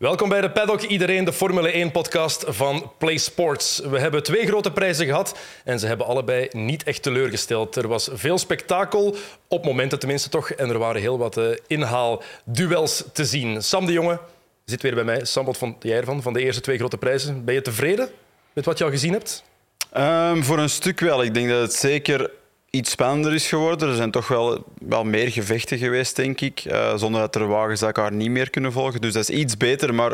Welkom bij de Paddock Iedereen, de Formule 1-podcast van Play Sports. We hebben twee grote prijzen gehad en ze hebben allebei niet echt teleurgesteld. Er was veel spektakel, op momenten tenminste toch, en er waren heel wat uh, inhaalduels te zien. Sam de Jonge zit weer bij mij. Sam, wat vond jij ervan, van de eerste twee grote prijzen? Ben je tevreden met wat je al gezien hebt? Um, voor een stuk wel. Ik denk dat het zeker iets spannender is geworden. Er zijn toch wel, wel meer gevechten geweest, denk ik. Uh, zonder dat er wagens elkaar niet meer kunnen volgen. Dus dat is iets beter, maar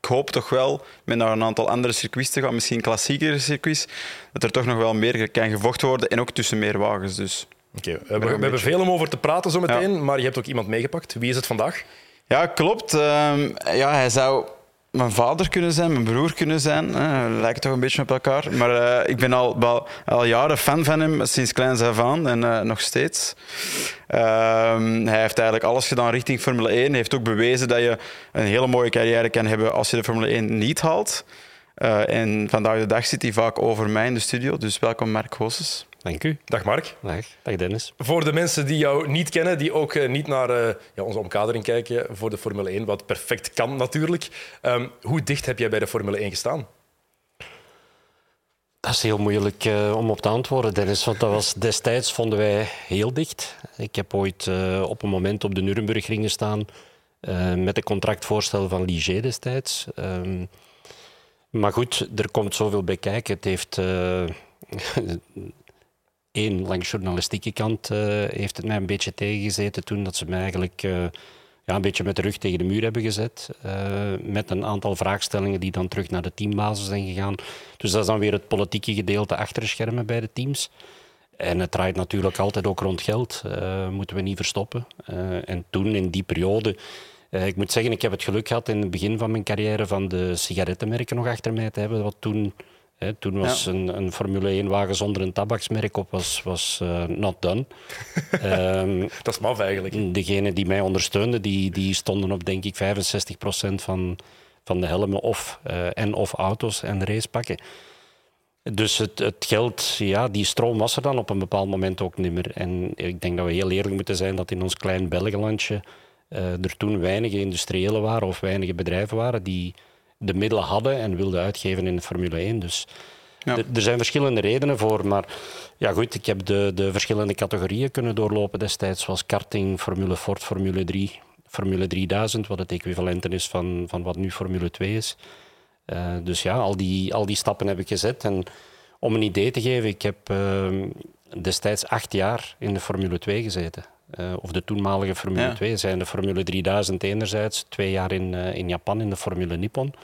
ik hoop toch wel, met naar een aantal andere circuits te gaan, misschien klassiekere circuits, dat er toch nog wel meer kan gevochten worden en ook tussen meer wagens. Dus. Okay, we, we, hebben veel om over te praten zometeen, ja. maar je hebt ook iemand meegepakt. Wie is het vandaag? Ja, klopt. Uh, ja, hij zou mijn vader kunnen zijn, mijn broer kunnen zijn. Hè. We toch een beetje op elkaar. Maar uh, ik ben al, al, jaren fan van hem, sinds kleins af aan en uh, nog steeds. Uh, hij heeft eigenlijk alles gedaan richting Formule 1. Hij heeft ook bewezen dat je een hele mooie carrière kan hebben als je de Formule 1 niet haalt. Uh, en vandaag de dag zit hij vaak over mij in de studio. Dus welkom Mark Goossens. Dank u. Dag Mark. Dag, dag Dennis. Voor de mensen die jou niet kennen, die ook uh, niet naar uh, ja, onze omkadering kijken voor de Formule 1, wat perfect kan natuurlijk. Um, hoe dicht heb jij bij de Formule 1 gestaan? Dat is heel moeilijk uh, om op te antwoorden, Dennis. Want dat was destijds vonden wij heel dicht. Ik heb ooit op een moment op de Nurembergring gestaan met een contractvoorstel van Ligier destijds. Um, maar goed, er komt zoveel bij kijken. Het heeft één, langs journalistieke kant uh, heeft het mij een beetje tegengezeten toen dat ze mij eigenlijk uh, ja, een beetje met de rug tegen de muur hebben gezet. Uh, met een aantal vraagstellingen die dan terug naar de teambasis zijn gegaan. Dus dat is dan weer het politieke gedeelte achter de schermen bij de teams. En het draait natuurlijk altijd ook rond geld. moeten we niet verstoppen. en toen, in die periode... ik moet zeggen, ik heb het geluk gehad in het begin van mijn carrière van de sigarettenmerken nog achter mij te hebben. Wat toen toen was ja. een, een, Formule 1-wagen zonder een tabaksmerk op was, was uh, not done. um, dat is maf eigenlijk. Degenen die mij ondersteunden, die, die stonden op denk ik 65% van, van de helmen of, uh, en of auto's en racepakken. Dus het, het, geld, ja, die stroom was er dan op een bepaald moment ook niet meer. En ik denk dat we heel eerlijk moeten zijn dat in ons klein Belgenlandje uh, er toen weinige industriëlen waren of weinige bedrijven waren die de middelen hadden en wilden uitgeven in de Formule 1. Dus ja. er zijn verschillende redenen voor. Maar ja, goed, ik heb de, de verschillende categorieën kunnen doorlopen destijds, zoals karting, Formule Ford, Formule 3, Formule 3000, wat het equivalent is van, van wat nu Formule 2 is. Uh, dus ja, al die, al die stappen heb ik gezet. En om een idee te geven, ik heb uh, destijds acht jaar in de Formule 2 gezeten. Uh, of de toenmalige Formule ja. 2 zijn de Formule 3000 enerzijds, twee jaar in, uh, in Japan in de Formule Nippon.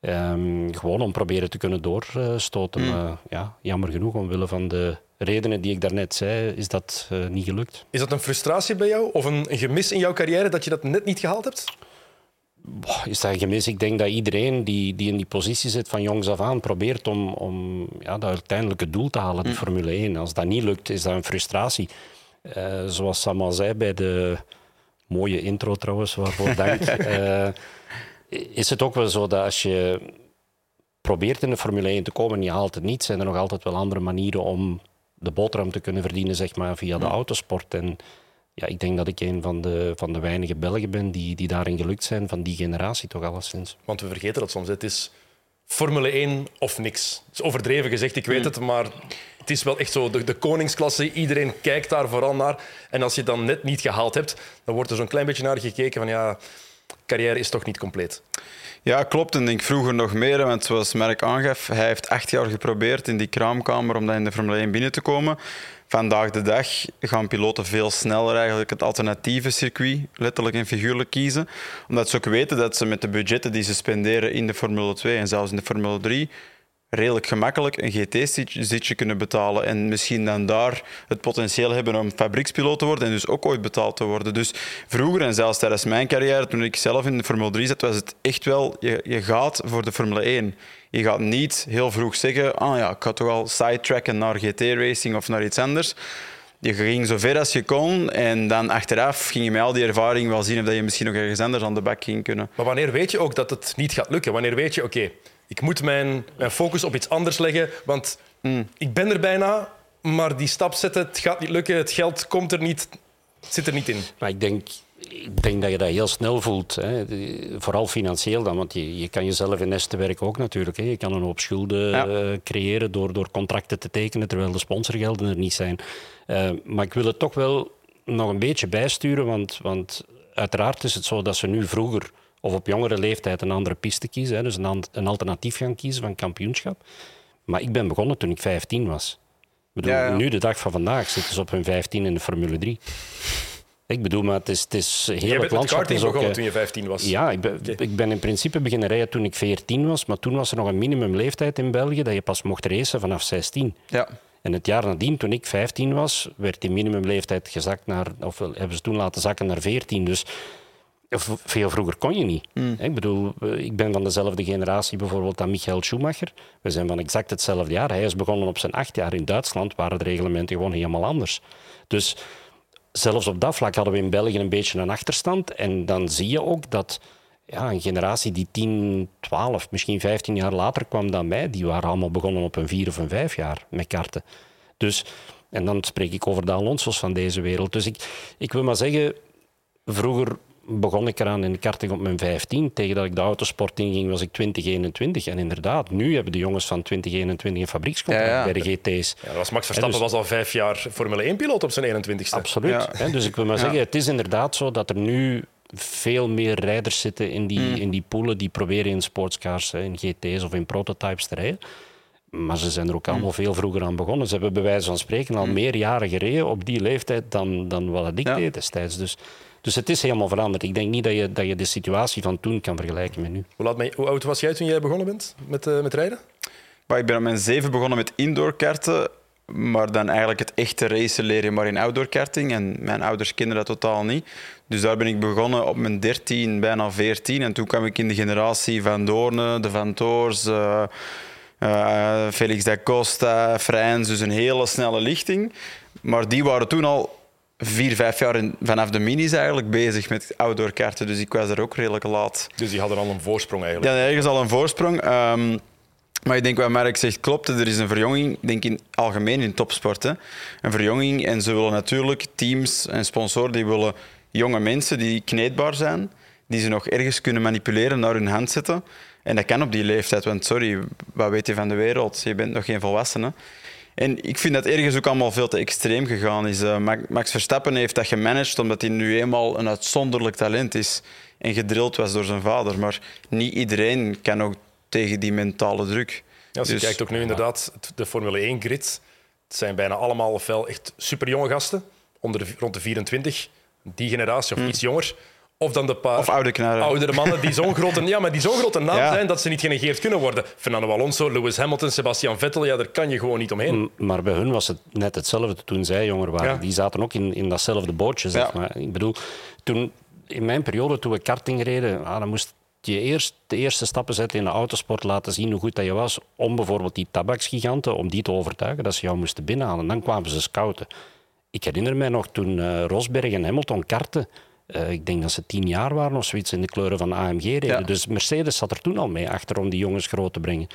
Um, gewoon om proberen te kunnen doorstoten. Mm. Maar ja, jammer genoeg, omwille van de redenen die ik daarnet zei, is dat uh, niet gelukt. Is dat een frustratie bij jou of een gemis in jouw carrière dat je dat net niet gehaald hebt? Boah, is dat een gemis? Ik denk dat iedereen die, die in die positie zit van jongs af aan probeert om, om ja, dat uiteindelijke doel te halen, de mm. Formule 1. Als dat niet lukt, is dat een frustratie. Uh, zoals Sam al zei bij de mooie intro trouwens, waarvoor dank. uh, is het ook wel zo dat als je probeert in de Formule 1 te komen en je haalt het niet, zijn er nog altijd wel andere manieren om de boterham te kunnen verdienen zeg maar, via de autosport. En ja, ik denk dat ik een van de, van de weinige Belgen ben die, die daarin gelukt zijn, van die generatie toch alleszins. Want we vergeten dat soms. Het is Formule 1 of niks. Het is overdreven gezegd, ik weet mm. het, maar het is wel echt zo de, de, koningsklasse. Iedereen kijkt daar vooral naar. En als je het dan net niet gehaald hebt, dan wordt er zo'n klein beetje naar gekeken van ja, carrière is toch niet compleet. Ja, klopt. En ik vroeger nog meer, want zoals Merk aangaf, hij heeft acht jaar geprobeerd in die kraamkamer om dan in de Formule 1 binnen te komen. Vandaag de dag gaan piloten veel sneller eigenlijk het alternatieve circuit, letterlijk en figuurlijk kiezen. Omdat ze ook weten dat ze met de budgetten die ze spenderen in de Formule 2 en zelfs in de Formule 3 redelijk gemakkelijk een GT-zitje kunnen betalen en misschien dan daar het potentieel hebben om fabriekspiloot te worden en dus ook ooit betaald te worden. Dus vroeger en zelfs tijdens mijn carrière, toen ik zelf in de Formule 3 zat, was het echt wel, je, je gaat voor de Formule 1. Je gaat niet heel vroeg zeggen, ah ja, ik ga toch al sidetracken naar GT-racing of naar iets anders. Je ging zo ver als je kon en dan achteraf ging je met al die ervaring wel zien of dat je misschien nog ergens anders aan de bak ging kunnen. Maar wanneer weet je ook dat het niet gaat lukken? Wanneer weet je, oké, ik moet mijn, mijn focus op iets anders leggen, want mm. ik ben er bijna, maar die stap zetten, het gaat niet lukken, het geld komt er niet, zit er niet in. Maar ik denk, ik denk dat je dat heel snel voelt. Hè. Vooral financieel dan, want je, je kan jezelf in nesten werken ook natuurlijk. Hè. Je kan een hoop schulden eh, creëren door, door contracten te tekenen terwijl de sponsorgelden er niet zijn. Uh, maar ik wil het toch wel nog een beetje bijsturen, want, want uiteraard is het zo dat ze nu vroeger of op jongere leeftijd een andere piste kiezen, hè, dus een, een alternatief gaan kiezen van kampioenschap. Maar ik ben begonnen toen ik 15 was. Ik bedoel, Nu, de dag van vandaag, zitten ze op hun 15 in de Formule 3. Ik bedoel, maar het is, het is heel Je het landschap. Je begonnen eh, toen je 15 was? Ja, ik ben, ik ben in principe beginnen rijden toen ik 14 was, maar toen was er nog een minimumleeftijd in België dat je pas mocht racen vanaf 16. Ja. En het jaar nadien, toen ik 15 was, werd die minimumleeftijd gezakt naar, of hebben ze toen laten zakken naar 14. Dus veel vroeger kon je niet. Mm. Ik bedoel, ik ben van dezelfde generatie bijvoorbeeld aan Michael Schumacher. We zijn van exact hetzelfde jaar. Hij is begonnen op zijn acht jaar in Duitsland, waren de reglementen gewoon helemaal anders. Dus zelfs op dat vlak hadden we in België een beetje een achterstand. En dan zie je ook dat ja, een generatie die 10, 12, misschien 15 jaar later kwam dan mij, die waren allemaal begonnen op een vier of een vijf jaar met karten. Dus, en dan spreek ik over de Alonso's van deze wereld. Dus ik, ik wil maar zeggen, vroeger begon ik eraan in de karting op mijn 15. Tegen dat ik de autosport inging was ik 2021. En inderdaad, nu hebben de jongens van 2021 een fabriekscontract bij de GT's. Ja, was Max Verstappen dus- was al vijf jaar Formule 1-piloot op zijn 21ste. Absoluut. Dus ik wil maar zeggen, het is inderdaad zo dat er nu veel meer rijders zitten in die, mm. in die poelen die proberen in sportscars, in GT's of in prototypes te rijden. Maar ze zijn er ook allemaal mm. veel vroeger aan begonnen. Ze hebben bij wijze van spreken al mm. meer jaren gereden op die leeftijd dan, dan wat ik deed destijds. Dus dus het is helemaal veranderd. Ik denk niet dat je, dat je de situatie van toen kan vergelijken met nu. Hoe, laat, hoe oud was jij toen jij begonnen bent met, uh, met rijden? ik ben op mijn zeven begonnen met indoorkarten. Maar dan eigenlijk het echte racen leer je maar in outdoorkarting. En mijn ouders kenden dat totaal niet. Dus daar ben ik begonnen op mijn 13, bijna 14. En toen kwam ik in de generatie van Doorne, de Van Toors, uh, uh, Felix da Costa, Frans. Dus een hele snelle lichting. Maar die waren toen al vier, vijf jaar in, vanaf de minis eigenlijk bezig met outdoorkaarten. Dus ik was er ook redelijk laat. Dus die hadden al een voorsprong eigenlijk? Ja, ergens al een voorsprong. Um, maar ik denk wat Mark zegt klopt. Er is een verjonging, denk in algemeen in topsport. Hè. Een verjonging. En ze willen natuurlijk teams en sponsoren die willen jonge mensen die kneedbaar zijn, die ze nog ergens kunnen manipuleren, naar hun hand zetten. En dat kan op die leeftijd, want sorry, wat weet je van de wereld? Je bent nog geen volwassene. En ik vind dat ergens ook allemaal veel te extreem gegaan is. Uh, Max Verstappen heeft dat gemanaged omdat hij nu eenmaal een uitzonderlijk talent is en gedrild was door zijn vader. Maar niet iedereen kan ook tegen die mentale druk. Ja, als je dus, kijkt ook nu inderdaad, de Formule 1-grid, het zijn bijna allemaal ofwel echt superjonge gasten, onder de, rond de 24, die generatie of mm. iets jonger, of dan de paar of oude oudere mannen die zo'n grote, ja, maar die zo'n grote naam zijn dat ze niet genegeerd kunnen worden. Fernando Alonso, Lewis Hamilton, Sebastian Vettel, ja, daar kan je gewoon niet omheen. Maar bij hun was het net hetzelfde toen zij jonger waren. Die zaten ook in, in datzelfde bootje, zeg maar. Ik bedoel, toen, in mijn periode, toen we karting reden, ah, dan moest je eerst de eerste stappen zetten in de autosport, laten zien hoe goed dat je was, om bijvoorbeeld die tabaksgiganten, om die te overtuigen dat ze jou moesten binnenhalen. Dan kwamen ze scouten. Ik herinner mij nog toen uh, Rosberg en Hamilton karten, uh, ik denk dat ze tien jaar waren of zoiets in de kleuren van AMG reden. Dus Mercedes zat er toen al mee achter om die jongens groot te brengen.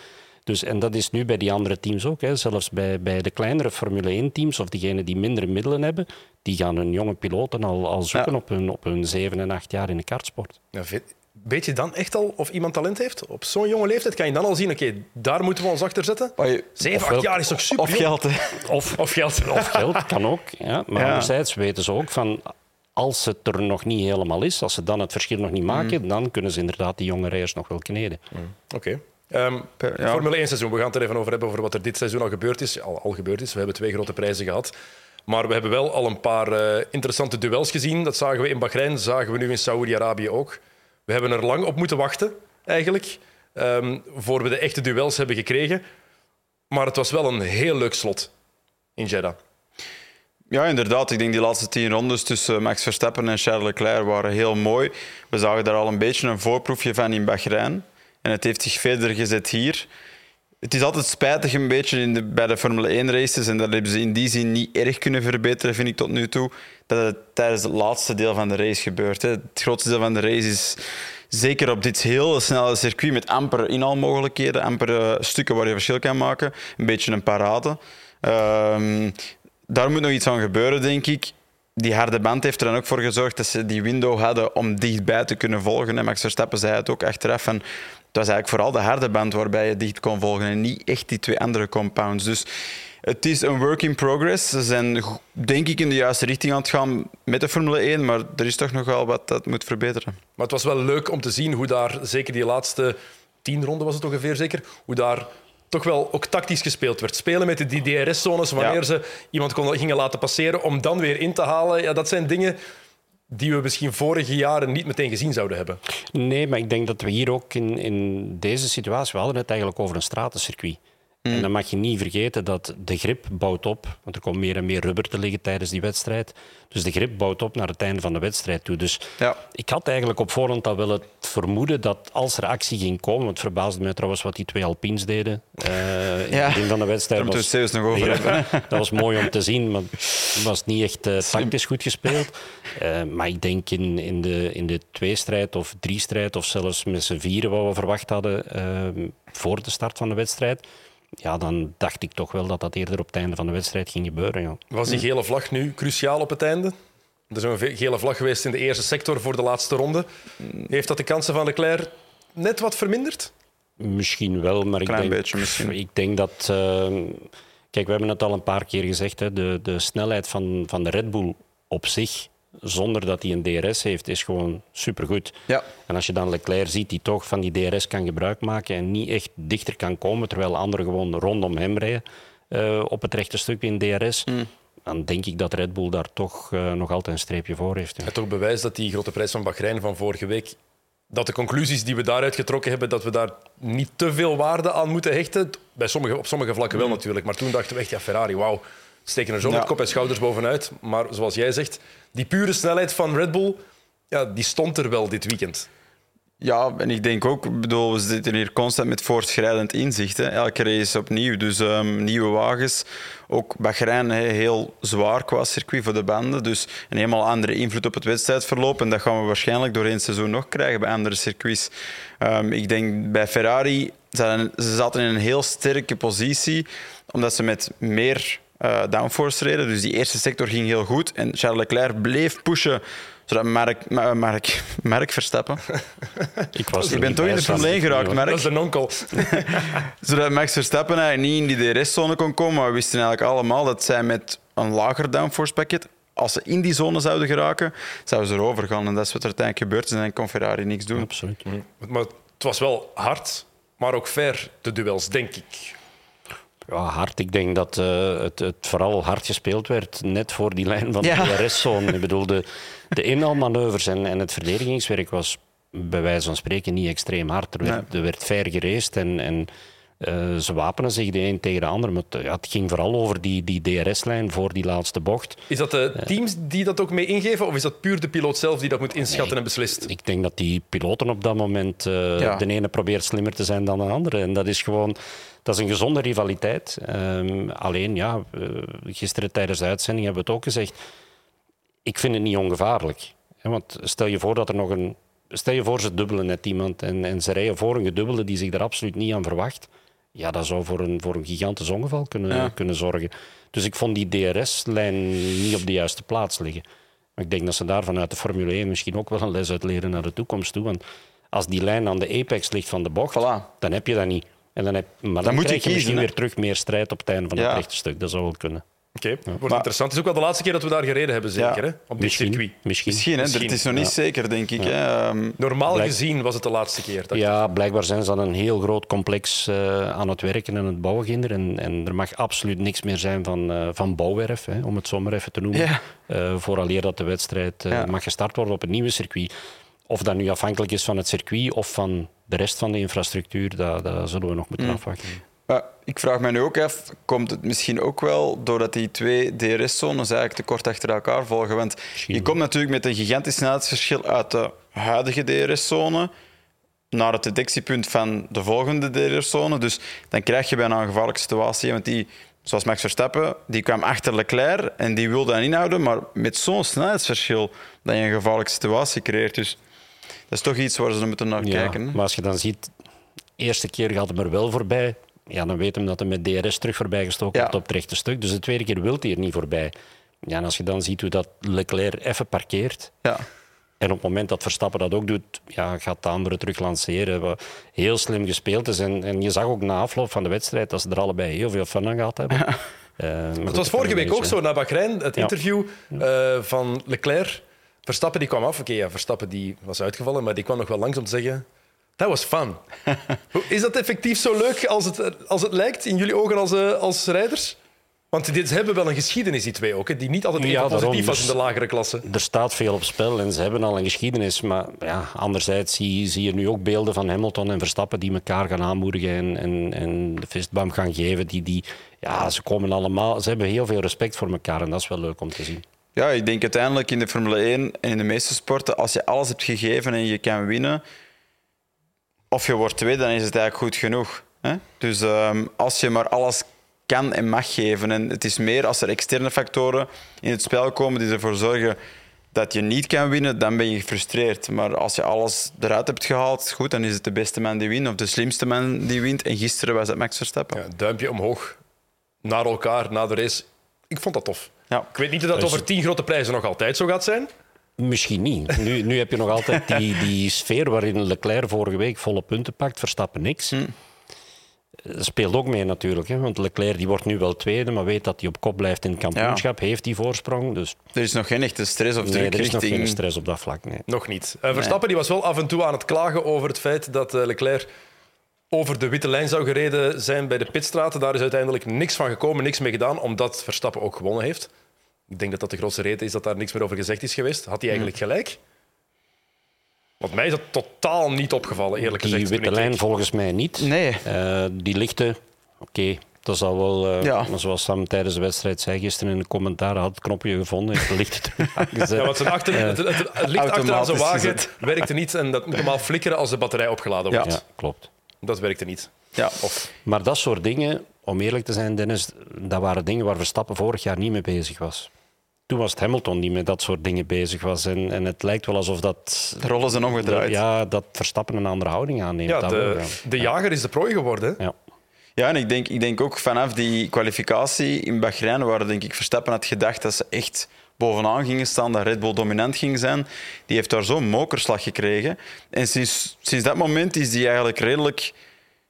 Dus, en dat is nu bij die andere teams ook. Hè. Zelfs bij, bij de kleinere Formule 1-teams of diegenen die minder middelen hebben, die gaan hun jonge piloten al, al zoeken op, hun, op hun zeven en acht jaar in de kartsport. Ja, weet je dan echt al of iemand talent heeft? Op zo'n jonge leeftijd kan je dan al zien, oké, daar moeten we ons achter zetten. Zeven, acht jaar is toch super Of geld. Of, of geld. Of geld, kan ook. Ja. Maar ja. anderzijds weten ze ook van als het er nog niet helemaal is, als ze dan het verschil nog niet mm. maken, dan kunnen ze inderdaad die jonge rijders nog wel kneden. Mm. Oké. Ehm, Formule 1 seizoen, we gaan het er even over hebben, over wat er dit seizoen al gebeurd is. Al, al gebeurd is. We hebben twee grote prijzen gehad. Maar we hebben wel al een paar uh, interessante duels gezien. Dat zagen we in Bahrein, zagen we nu in Saoedi-Arabië ook. We hebben er lang op moeten wachten, eigenlijk, um, voor we de echte duels hebben gekregen. Maar het was wel een heel leuk slot in Jeddah. Ja, inderdaad. Ik denk die laatste tien rondes tussen Max Verstappen en Charles Leclerc waren heel mooi. We zagen daar al een beetje een voorproefje van in Bahrein. En het heeft zich verder gezet hier. Het is altijd spijtig een beetje in de, bij de Formule 1 races. En dat hebben ze in die zin niet erg kunnen verbeteren, vind ik tot nu toe. Dat het tijdens het laatste deel van de race gebeurt. Het grootste deel van de race is zeker op dit heel snelle circuit met amper inhaalmogelijkheden, amper uh, stukken waar je verschil kan maken. Een beetje een parade. Um, daar moet nog iets aan gebeuren, denk ik. die harde band heeft er dan ook voor gezorgd dat ze die window hadden om dichtbij te kunnen volgen. En Max Verstappen zei het ook achteraf. En het was eigenlijk vooral de harde band waarbij je dicht kon volgen en niet echt die twee andere compounds. Dus het is een work in progress. Ze zijn, denk ik, in de juiste richting aan het gaan met de Formule 1, maar er is toch nog wel wat dat moet verbeteren. Maar het was wel leuk om te zien hoe daar, zeker die laatste tien ronden was het ongeveer zeker, hoe daar toch wel ook tactisch gespeeld werd. Spelen met die DRS-zones wanneer Ja. ze iemand konden, gingen laten passeren om dan weer in te halen. Ja, dat zijn dingen die we misschien vorige jaren niet meteen gezien zouden hebben. Nee, maar ik denk dat we hier ook in, in deze situatie, we hadden het eigenlijk over een stratencircuit. En dan mag je niet vergeten dat de grip bouwt op, want er komt meer en meer rubber te liggen tijdens die wedstrijd. Dus de grip bouwt op naar het einde van de wedstrijd toe. Dus Ja. ik had eigenlijk op voorhand al wel het vermoeden dat als er actie ging komen, want het verbaasde mij trouwens wat die twee Alpines deden eh, in Ja, het begin van de wedstrijd. daar moeten we het nog over hebben, Dat was mooi om te zien, maar het was niet echt eh, tactisch goed gespeeld. Eh, maar ik denk in, in de, in de tweestrijd of driestrijd, of zelfs met z'n vieren wat we verwacht hadden voor de start van de wedstrijd, ja, dan dacht ik toch wel dat dat eerder op het einde van de wedstrijd ging gebeuren. Ja. Was die gele vlag nu cruciaal op het einde? Er is een gele vlag geweest in de eerste sector voor de laatste ronde. Heeft dat de kansen van Leclerc net wat verminderd? Misschien wel, maar ik Klein denk, beetje misschien. ik denk dat. eh, kijk, we hebben het al een paar keer gezegd. Hè, de, de snelheid van, van de Red Bull op zich, zonder dat hij een DRS heeft, is gewoon supergoed. Ja. En als je dan Leclerc ziet die toch van die DRS kan gebruik maken en niet echt dichter kan komen, terwijl anderen gewoon rondom hem rijden eh, op het rechte stuk in DRS, Hmm. dan denk ik dat Red Bull daar toch eh, nog altijd een streepje voor heeft. ja. Het toch bewijs dat die grote prijs van Bahrein van vorige week, dat de conclusies die we daaruit getrokken hebben, dat we daar niet te veel waarde aan moeten hechten. Bij sommige, op sommige vlakken wel natuurlijk, maar toen dachten we echt, ja, Ferrari, wauw, steken er zo Ja. met kop en schouders bovenuit. Maar zoals jij zegt, die pure snelheid van Red Bull, ja, die stond er wel dit weekend. Ja, en ik denk ook, bedoel, we zitten hier constant met voortschrijdend inzicht. Hè. Elke race opnieuw. Dus ehm, nieuwe wagens. Ook Bahrein heel zwaar qua circuit voor de banden. Dus een helemaal andere invloed op het wedstrijdverloop. En dat gaan we waarschijnlijk door één seizoen nog krijgen bij andere circuits. Ehm, ik denk bij Ferrari, ze zaten in een heel sterke positie, omdat ze met meer eh, downforce reden. Dus die eerste sector ging heel goed. En Charles Leclerc bleef pushen zodat Mark, Ma- Mark, Mark Verstappen Ik, was je bent niet toch in de Formule 1 Sam. geraakt, Mark? Dat is de nonkel. Zodat Max Verstappen eigenlijk niet in die DRS-zone kon komen. Maar we wisten eigenlijk allemaal dat zij met een lager downforce pakket, als ze in die zone zouden geraken, zouden ze erover gaan. En dat is wat er uiteindelijk gebeurd is. En dan kon Ferrari niks doen. Absoluut. Maar het was wel hard, maar ook fair, de duels, denk ik. Ja, hard. Ik denk dat eh, het, het vooral hard gespeeld werd net voor die lijn van Ja. de DRS-zone. Ik bedoel, de, de inhaalmanoeuvres en, en het verdedigingswerk was bij wijze van spreken niet extreem hard. Er werd, er werd fair gereest en, en eh, ze wapenen zich de een tegen de ander. Maar ja, het ging vooral over die, die DRS-lijn voor die laatste bocht. Is dat de teams die dat ook mee ingeven, of is dat puur de piloot zelf die dat moet inschatten en beslist? Ik denk dat die piloten op dat moment eh, Ja. de ene probeert slimmer te zijn dan de andere. En dat is gewoon dat is een gezonde rivaliteit. Ehm, alleen, ja, eh, gisteren tijdens de uitzending hebben we het ook gezegd. Ik vind het niet ongevaarlijk. Hè, want stel je voor dat er nog een. Stel je voor, ze dubbelen net iemand en, en ze rijden voor een gedubbelde die zich daar absoluut niet aan verwacht. Ja, dat zou voor een, voor een gigantisch ongeval kunnen, Ja. kunnen zorgen. Dus ik vond die DRS-lijn niet op de juiste plaats liggen. Maar ik denk dat ze daar vanuit de Formule 1 misschien ook wel een les uit leren naar de toekomst toe. Want als die lijn aan de apex ligt van de bocht, Voilà. dan heb je dat niet. En dan heb, maar dan, moet krijg je kiezen, misschien hè? weer terug meer strijd op het einde van Ja. het rechte stuk. Dat zou wel kunnen. Oké, wordt Maar- interessant. Het is ook wel de laatste keer dat we daar gereden hebben, zeker, Ja. hè? op dit Misschien. circuit. Misschien. Misschien, hè? Misschien, het is nog niet ja. zeker, denk ik. Hè? Ehm, Normaal Blijk- gezien was het de laatste keer. Ja, blijkbaar zijn ze aan een heel groot complex eh, aan het werken en het bouwen. ginder. En, en er mag absoluut niks meer zijn van, eh, van bouwwerf, hè, om het zo maar even te noemen. Ja. Eh, vooraleer dat de wedstrijd Ja. mag gestart worden op een nieuwe circuit. Of dat nu afhankelijk is van het circuit of van de rest van de infrastructuur, dat, dat zullen we nog moeten afwachten. Maar ik vraag me nu ook af, komt het misschien ook wel doordat die twee DRS-zones eigenlijk te kort achter elkaar volgen? Want je komt natuurlijk met een gigantisch snelheidsverschil uit de huidige DRS-zone naar het detectiepunt van de volgende DRS-zone. Dus dan krijg je bijna een gevaarlijke situatie. Want die, zoals Max Verstappen, die kwam achter Leclerc en die wilde dan inhouden, maar met zo'n snelheidsverschil dat je een gevaarlijke situatie creëert. Dus dat is toch iets waar ze moeten naar Ja, kijken. hè? maar als je dan ziet, de eerste keer gaat hem er wel voorbij. Ja, dan weet hem dat hij met DRS terug voorbij gestoken Ja. wordt op het rechte stuk. Dus de tweede keer wil hij er niet voorbij. Ja, en als je dan ziet hoe dat Leclerc even parkeert. Ja. En op het moment dat Verstappen dat ook doet, ja, gaat de andere terug lanceren. Wat heel slim gespeeld is. En, en je zag ook na afloop van de wedstrijd dat ze er allebei heel veel fun aan gehad hebben. Uh, maar Het goed, was vorige week ook zo, na Bahrein, het Ja. interview eh, van Leclerc. Verstappen die kwam af. Oké, ja, Verstappen die was uitgevallen, maar die kwam nog wel langs om te zeggen... Dat was fun. Is dat effectief zo leuk als het, als het lijkt in jullie ogen als, eh, als rijders? Want dit, ze hebben wel een geschiedenis, die twee ook, hè, die niet altijd even Ja, daarom, positief was dus- in de lagere klasse. Er staat veel op spel en ze hebben al een geschiedenis. Maar ja, anderzijds zie, zie je nu ook beelden van Hamilton en Verstappen die elkaar gaan aanmoedigen en, en, en de fistbump gaan geven. Die, die, ja, ze komen allemaal, ze hebben heel veel respect voor elkaar en dat is wel leuk om te zien. Ja, ik denk uiteindelijk in de Formule 1 en in de meeste sporten, als je alles hebt gegeven en je kan winnen, of je wordt tweede, dan is het eigenlijk goed genoeg. Hè? Dus ehm, als je maar alles kan en mag geven, en het is meer als er externe factoren in het spel komen die ervoor zorgen dat je niet kan winnen, dan ben je gefrustreerd. Maar als je alles eruit hebt gehaald, goed, dan is het de beste man die wint of de slimste man die wint. En gisteren was het Max Verstappen. Ja, duimpje omhoog naar elkaar na de race. Ik vond dat tof. Ja. Ik weet niet of dat over tien grote prijzen nog altijd zo gaat zijn. Misschien niet. Nu, nu heb je nog altijd die, die sfeer waarin Leclerc vorige week volle punten pakt, Verstappen niks. Hm. Dat speelt ook mee natuurlijk. Hè? Want Leclerc die wordt nu wel tweede, maar weet dat hij op kop blijft in het kampioenschap. Heeft die voorsprong. Dus Er is nog geen echte stress of nee, druk er is nog richting... geen stress op dat vlak. Nee. Nog niet. Eh, Verstappen die was wel af en toe aan het klagen over het feit dat eh, Leclerc over de witte lijn zou gereden zijn bij de pitstraten. Daar is uiteindelijk niks van gekomen, niks mee gedaan, omdat Verstappen ook gewonnen heeft. Ik denk dat dat de grootste reden is dat daar niks meer over gezegd is geweest. Had hij eigenlijk gelijk? Want mij is dat totaal niet opgevallen, eerlijk Die gezegd. toen witte lijn volgens mij niet. Nee. Eh, die lichte, oké. Dat zal wel, eh, Ja. maar zoals Sam tijdens de wedstrijd zei gisteren in de commentaar, had het knopje gevonden, heeft de lichten terug aangezet. Ja, want zijn achter, het, het, het licht achteraan zijn wagen gezet. werkte niet en dat moet normaal flikkeren als de batterij opgeladen wordt. Ja, klopt. Dat werkte niet. Ja. Of, Maar dat soort dingen, om eerlijk te zijn, Dennis, dat waren dingen waar Verstappen vorig jaar niet mee bezig was. Toen was het Hamilton die met dat soort dingen bezig was. En, en het lijkt wel alsof dat, De rollen zijn omgedraaid. ja, dat Verstappen een andere houding aanneemt. ja, wel, de, ja. de jager is de prooi geworden. Ja. Ja, en ik denk, ik denk ook vanaf die kwalificatie in Bahrein, waar denk ik Verstappen had gedacht dat ze echt bovenaan gingen staan, dat Red Bull dominant ging zijn, die heeft daar zo'n mokerslag gekregen. En sinds, sinds dat moment is die eigenlijk redelijk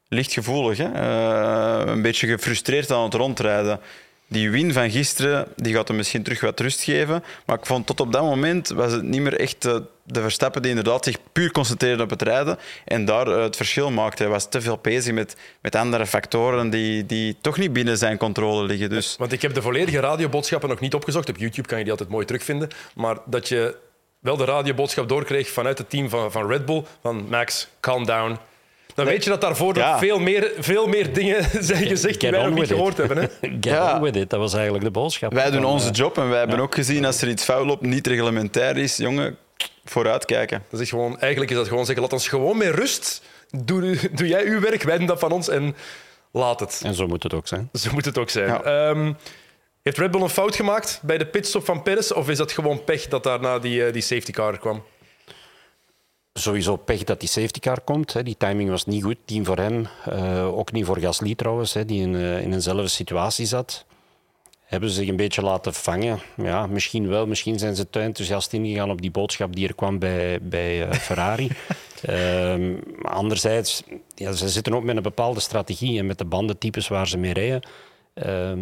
lichtgevoelig. Hè? Eh, een beetje gefrustreerd aan het rondrijden. Die win van gisteren die gaat hem misschien terug wat rust geven. Maar ik vond tot op dat moment was het niet meer echt eh, de Verstappen die inderdaad zich puur concentreerde op het rijden en daar eh, het verschil maakte. Hij was te veel bezig met, met andere factoren die, die toch niet binnen zijn controle liggen. Dus Want ik heb de volledige radioboodschappen nog niet opgezocht. Op YouTube kan je die altijd mooi terugvinden. Maar dat je wel de radioboodschap doorkreeg vanuit het team van, van Red Bull. Van Max, calm down. Dan weet je dat daarvoor Ja. nog veel meer, veel meer dingen zijn gezegd die Get wij nog niet it. gehoord hebben. Hè? Get Ja. on with it, dat was eigenlijk de boodschap. wij doen onze eh, job en wij hebben ook gezien als er iets fout loopt, niet reglementair is, jongen, vooruitkijken. Dat is gewoon, eigenlijk is dat gewoon zeggen, laat ons gewoon met rust. Doe, doe jij uw werk, wij doen dat van ons en laat het. En zo moet het ook zijn. Zo moet het ook zijn. Ja. Ehm, heeft Red Bull een fout gemaakt bij de pitstop van Perez? Of is dat gewoon pech dat daarna die, eh, die safety car kwam? Sowieso pech dat die safety car komt. Hè. Die timing was niet goed. Team voor hem. Eh, ook niet voor Gasly trouwens, hè, die in, eh, in eenzelfde situatie zat. Hebben ze zich een beetje laten vangen? Ja, misschien wel. Misschien zijn ze te enthousiast ingegaan op die boodschap die er kwam bij, bij eh, Ferrari. Ehm, anderzijds, ja, ze zitten ook met een bepaalde strategie en met de bandentypes waar ze mee rijden. Ehm,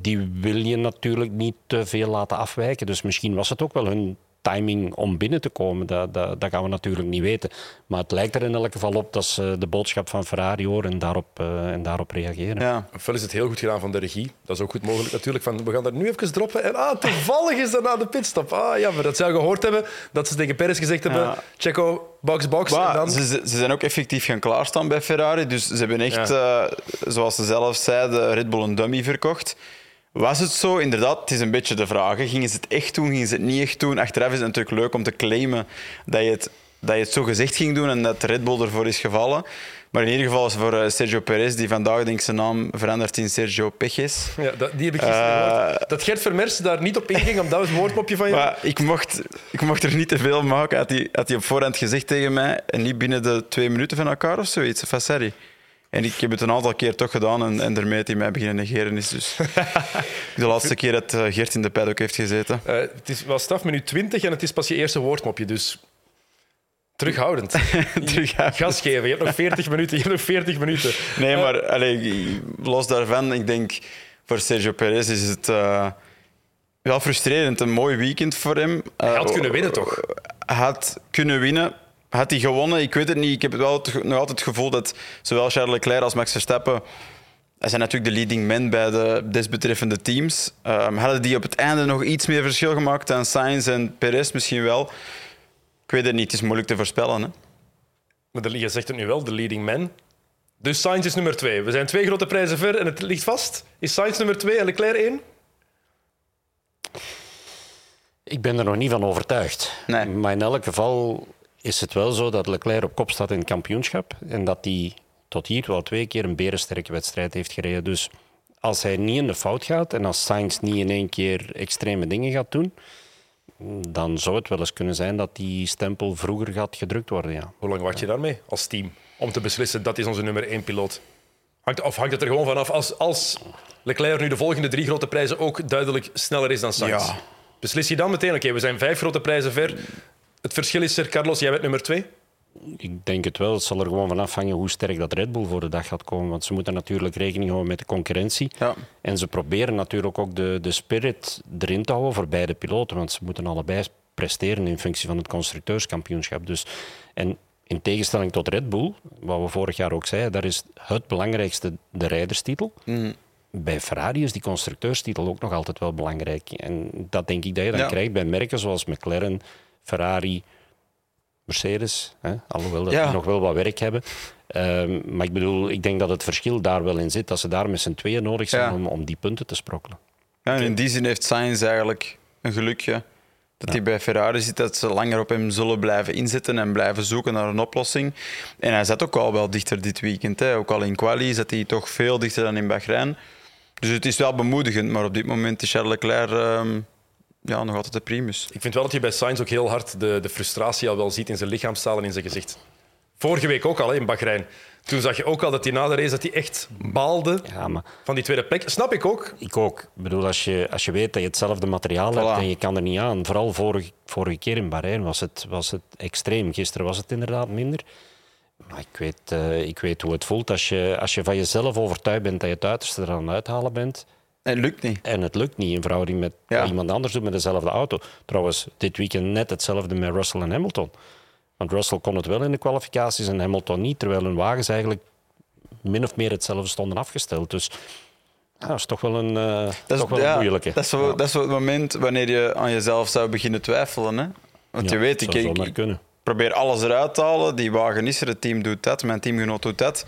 die wil je natuurlijk niet te veel laten afwijken. Dus misschien was het ook wel hun timing om binnen te komen. Dat, dat, dat gaan we natuurlijk niet weten. Maar het lijkt er in elk geval op dat ze de boodschap van Ferrari horen en daarop, eh, en daarop reageren. Ja. Ofwel is het heel goed gedaan van de regie. Dat is ook goed mogelijk natuurlijk. Van, we gaan dat nu even droppen. En ah, toevallig is dat na de pitstop. Ah, jammer. Dat al gehoord hebben. Dat ze tegen Perez gezegd hebben... Ja. Checo, box, box. Maar en dan... ze, ze ze zijn ook effectief gaan klaarstaan bij Ferrari. Dus ze hebben echt, eh, zoals ze zelf zeiden, Red Bull een dummy verkocht. Was het zo? Inderdaad, het is een beetje de vraag. hè. Gingen ze het echt doen? Gingen ze het niet echt doen? Achteraf is het natuurlijk leuk om te claimen dat je het, dat je het zo gezegd ging doen en dat Red Bull ervoor is gevallen. Maar in ieder geval is voor eh, Sergio Perez, die vandaag denk ik zijn naam verandert in Sergio Pejes. Ja, dat, die heb ik gisteren Eh, gehoord. Dat Gert Vermers daar niet op inging, omdat het woordmopje van je... Maar ik mocht, ik mocht er niet te veel maken. Had hij, had hij op voorhand gezegd tegen mij en niet binnen de twee minuten van elkaar of zoiets? Hij? En ik heb het een aantal keer toch gedaan en, en daarmee heeft hij mij beginnen negeren is. Dus de laatste keer dat uh, Geert in de paddock heeft gezeten. Uh, het is wel staf minuut 20 en het is pas je eerste woordmopje, dus terughoudend. terughoudend. Gas geven, je hebt nog 40 minuten. Je hebt nog 40 minuten. Nee, maar allee, los daarvan, ik denk voor Sergio Perez is het uh, wel frustrerend. Een mooi weekend voor hem. Hij had kunnen winnen, toch? Hij had kunnen winnen. Had hij gewonnen? Ik weet het niet. Ik heb wel het, nog altijd het gevoel dat zowel Charles Leclerc als Max Verstappen. Hij zijn natuurlijk de leading men bij de desbetreffende teams. Um, hadden die op het einde nog iets meer verschil gemaakt dan Sainz en Perez misschien wel? Ik weet het niet. Het is moeilijk te voorspellen. Hè? Maar de, je zegt het nu wel, de leading man. Dus Sainz is nummer twee. We zijn twee grote prijzen ver en het ligt vast. Is Sainz nummer twee en Leclerc één? Ik ben er nog niet van overtuigd. Nee. Maar in elk geval is het wel zo dat Leclerc op kop staat in het kampioenschap. En dat hij tot hier wel twee keer een berensterke wedstrijd heeft gereden. Dus als hij niet in de fout gaat en als Sainz niet in één keer extreme dingen gaat doen, dan zou het wel eens kunnen zijn dat die stempel vroeger gaat gedrukt worden. Ja. Hoe lang wacht je daarmee als team om te beslissen dat is onze nummer één piloot? Hangt, of hangt het er gewoon vanaf als, als Leclerc nu de volgende drie grote prijzen ook duidelijk sneller is dan Sainz? Ja. Beslis je dan meteen, oké, we zijn vijf grote prijzen ver. Het verschil is er, Carlos, jij bent nummer twee. Ik denk het wel. Het zal er gewoon van afhangen hoe sterk dat Red Bull voor de dag gaat komen. Want ze moeten natuurlijk rekening houden met de concurrentie. Ja. En ze proberen natuurlijk ook de, de spirit erin te houden voor beide piloten. Want ze moeten allebei presteren in functie van het constructeurskampioenschap. Dus, en in tegenstelling tot Red Bull, wat we vorig jaar ook zeiden, daar is het belangrijkste de rijderstitel. Mm. Bij Ferrari is die constructeurstitel ook nog altijd wel belangrijk. En dat denk ik dat je dan Ja. krijgt bij merken zoals McLaren, Ferrari, Mercedes. Hè? Alhoewel dat Ja. die nog wel wat werk hebben. Ehm, maar ik bedoel, ik denk dat het verschil daar wel in zit. Dat ze daar met z'n tweeën nodig zijn Ja. om, om die punten te sprokkelen. Ja, en in die zin heeft Sainz eigenlijk een gelukje dat hij bij Ferrari zit, dat ze langer op hem zullen blijven inzetten en blijven zoeken naar een oplossing. En hij zat ook al wel dichter dit weekend. Hè. Ook al in quali zat hij toch veel dichter dan in Bahrein. Dus het is wel bemoedigend, maar op dit moment is Charles Leclerc ehm, ja, nog altijd de primus. Ik vind wel dat je bij Sainz ook heel hard de, de frustratie al wel ziet in zijn lichaamstaal en in zijn gezicht. Vorige week ook al hè, in Bahrein. Toen zag je ook al dat hij na de race dat hij echt baalde Ja, maar van die tweede plek. Snap ik ook. ik ook. Ik bedoel, als je, als je weet dat je hetzelfde materiaal hebt en je kan er niet aan. Vooral vorige, vorige keer in Bahrein was het, was het extreem. Gisteren was het inderdaad minder. Maar ik weet, eh, ik weet hoe het voelt als je, als je van jezelf overtuigd bent dat je het uiterste er aan het uithalen bent. En het lukt niet. En het lukt niet in verhouding met Ja. wat iemand anders doet met dezelfde auto. Trouwens, dit weekend net hetzelfde met Russell en Hamilton. Want Russell kon het wel in de kwalificaties en Hamilton niet, terwijl hun wagens eigenlijk min of meer hetzelfde stonden afgesteld. Dus ja, dat is toch wel een, eh, Dat is, toch wel ja, een moeilijke. Dat is, Ja. dat is het moment wanneer je aan jezelf zou beginnen twijfelen. Hè? Want je weet, ik, ik, ik probeer alles eruit te halen. Die wagen is er, het team doet dat, mijn teamgenoot doet dat.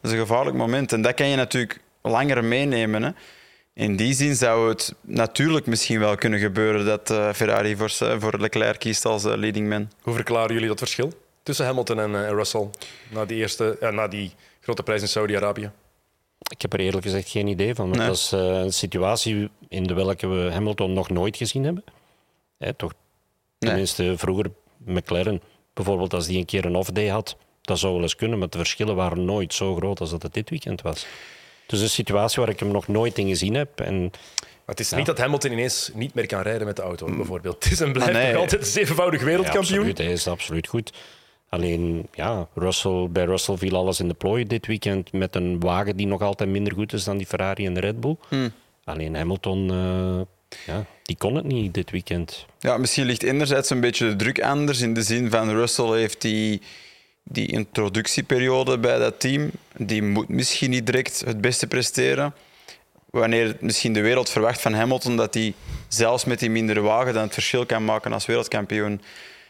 Dat is een gevaarlijk moment. En dat kan je natuurlijk langer meenemen. Hè? In die zin zou het natuurlijk misschien wel kunnen gebeuren dat eh, Ferrari voor, ze- voor Leclerc kiest als eh, leading man. Hoe verklaren jullie dat verschil tussen Hamilton en, eh, Russell na die, eerste, ja, na die grote prijs in Saudi-Arabië? Ik heb er eerlijk gezegd geen idee van. want Nee. Dat is eh, een situatie in de welke we Hamilton nog nooit gezien hebben. Hè, toch, Nee. tenminste, vroeger McLaren, bijvoorbeeld als die een keer een off-day had, dat zou wel eens kunnen, maar de verschillen waren nooit zo groot als dat het dit weekend was. Dus een situatie waar ik hem nog nooit in gezien heb. En Maar het is niet dat Hamilton ineens niet meer kan rijden met de auto, bijvoorbeeld. Het is en blijft Ah, nee. nog altijd een zevenvoudig ja, wereldkampioen. absoluut, hij is absoluut goed. Alleen, ja, Russell, bij Russell viel alles in de plooi dit weekend met een wagen die nog altijd minder goed is dan die Ferrari en de Red Bull. Alleen Hamilton, eh, ja, die kon het niet dit weekend. Ja, misschien ligt enerzijds een beetje de druk anders. In de zin van Russell heeft die, die introductieperiode bij dat team. Die moet misschien niet direct het beste presteren. Wanneer misschien de wereld verwacht van Hamilton dat hij zelfs met die mindere wagen dan het verschil kan maken als wereldkampioen.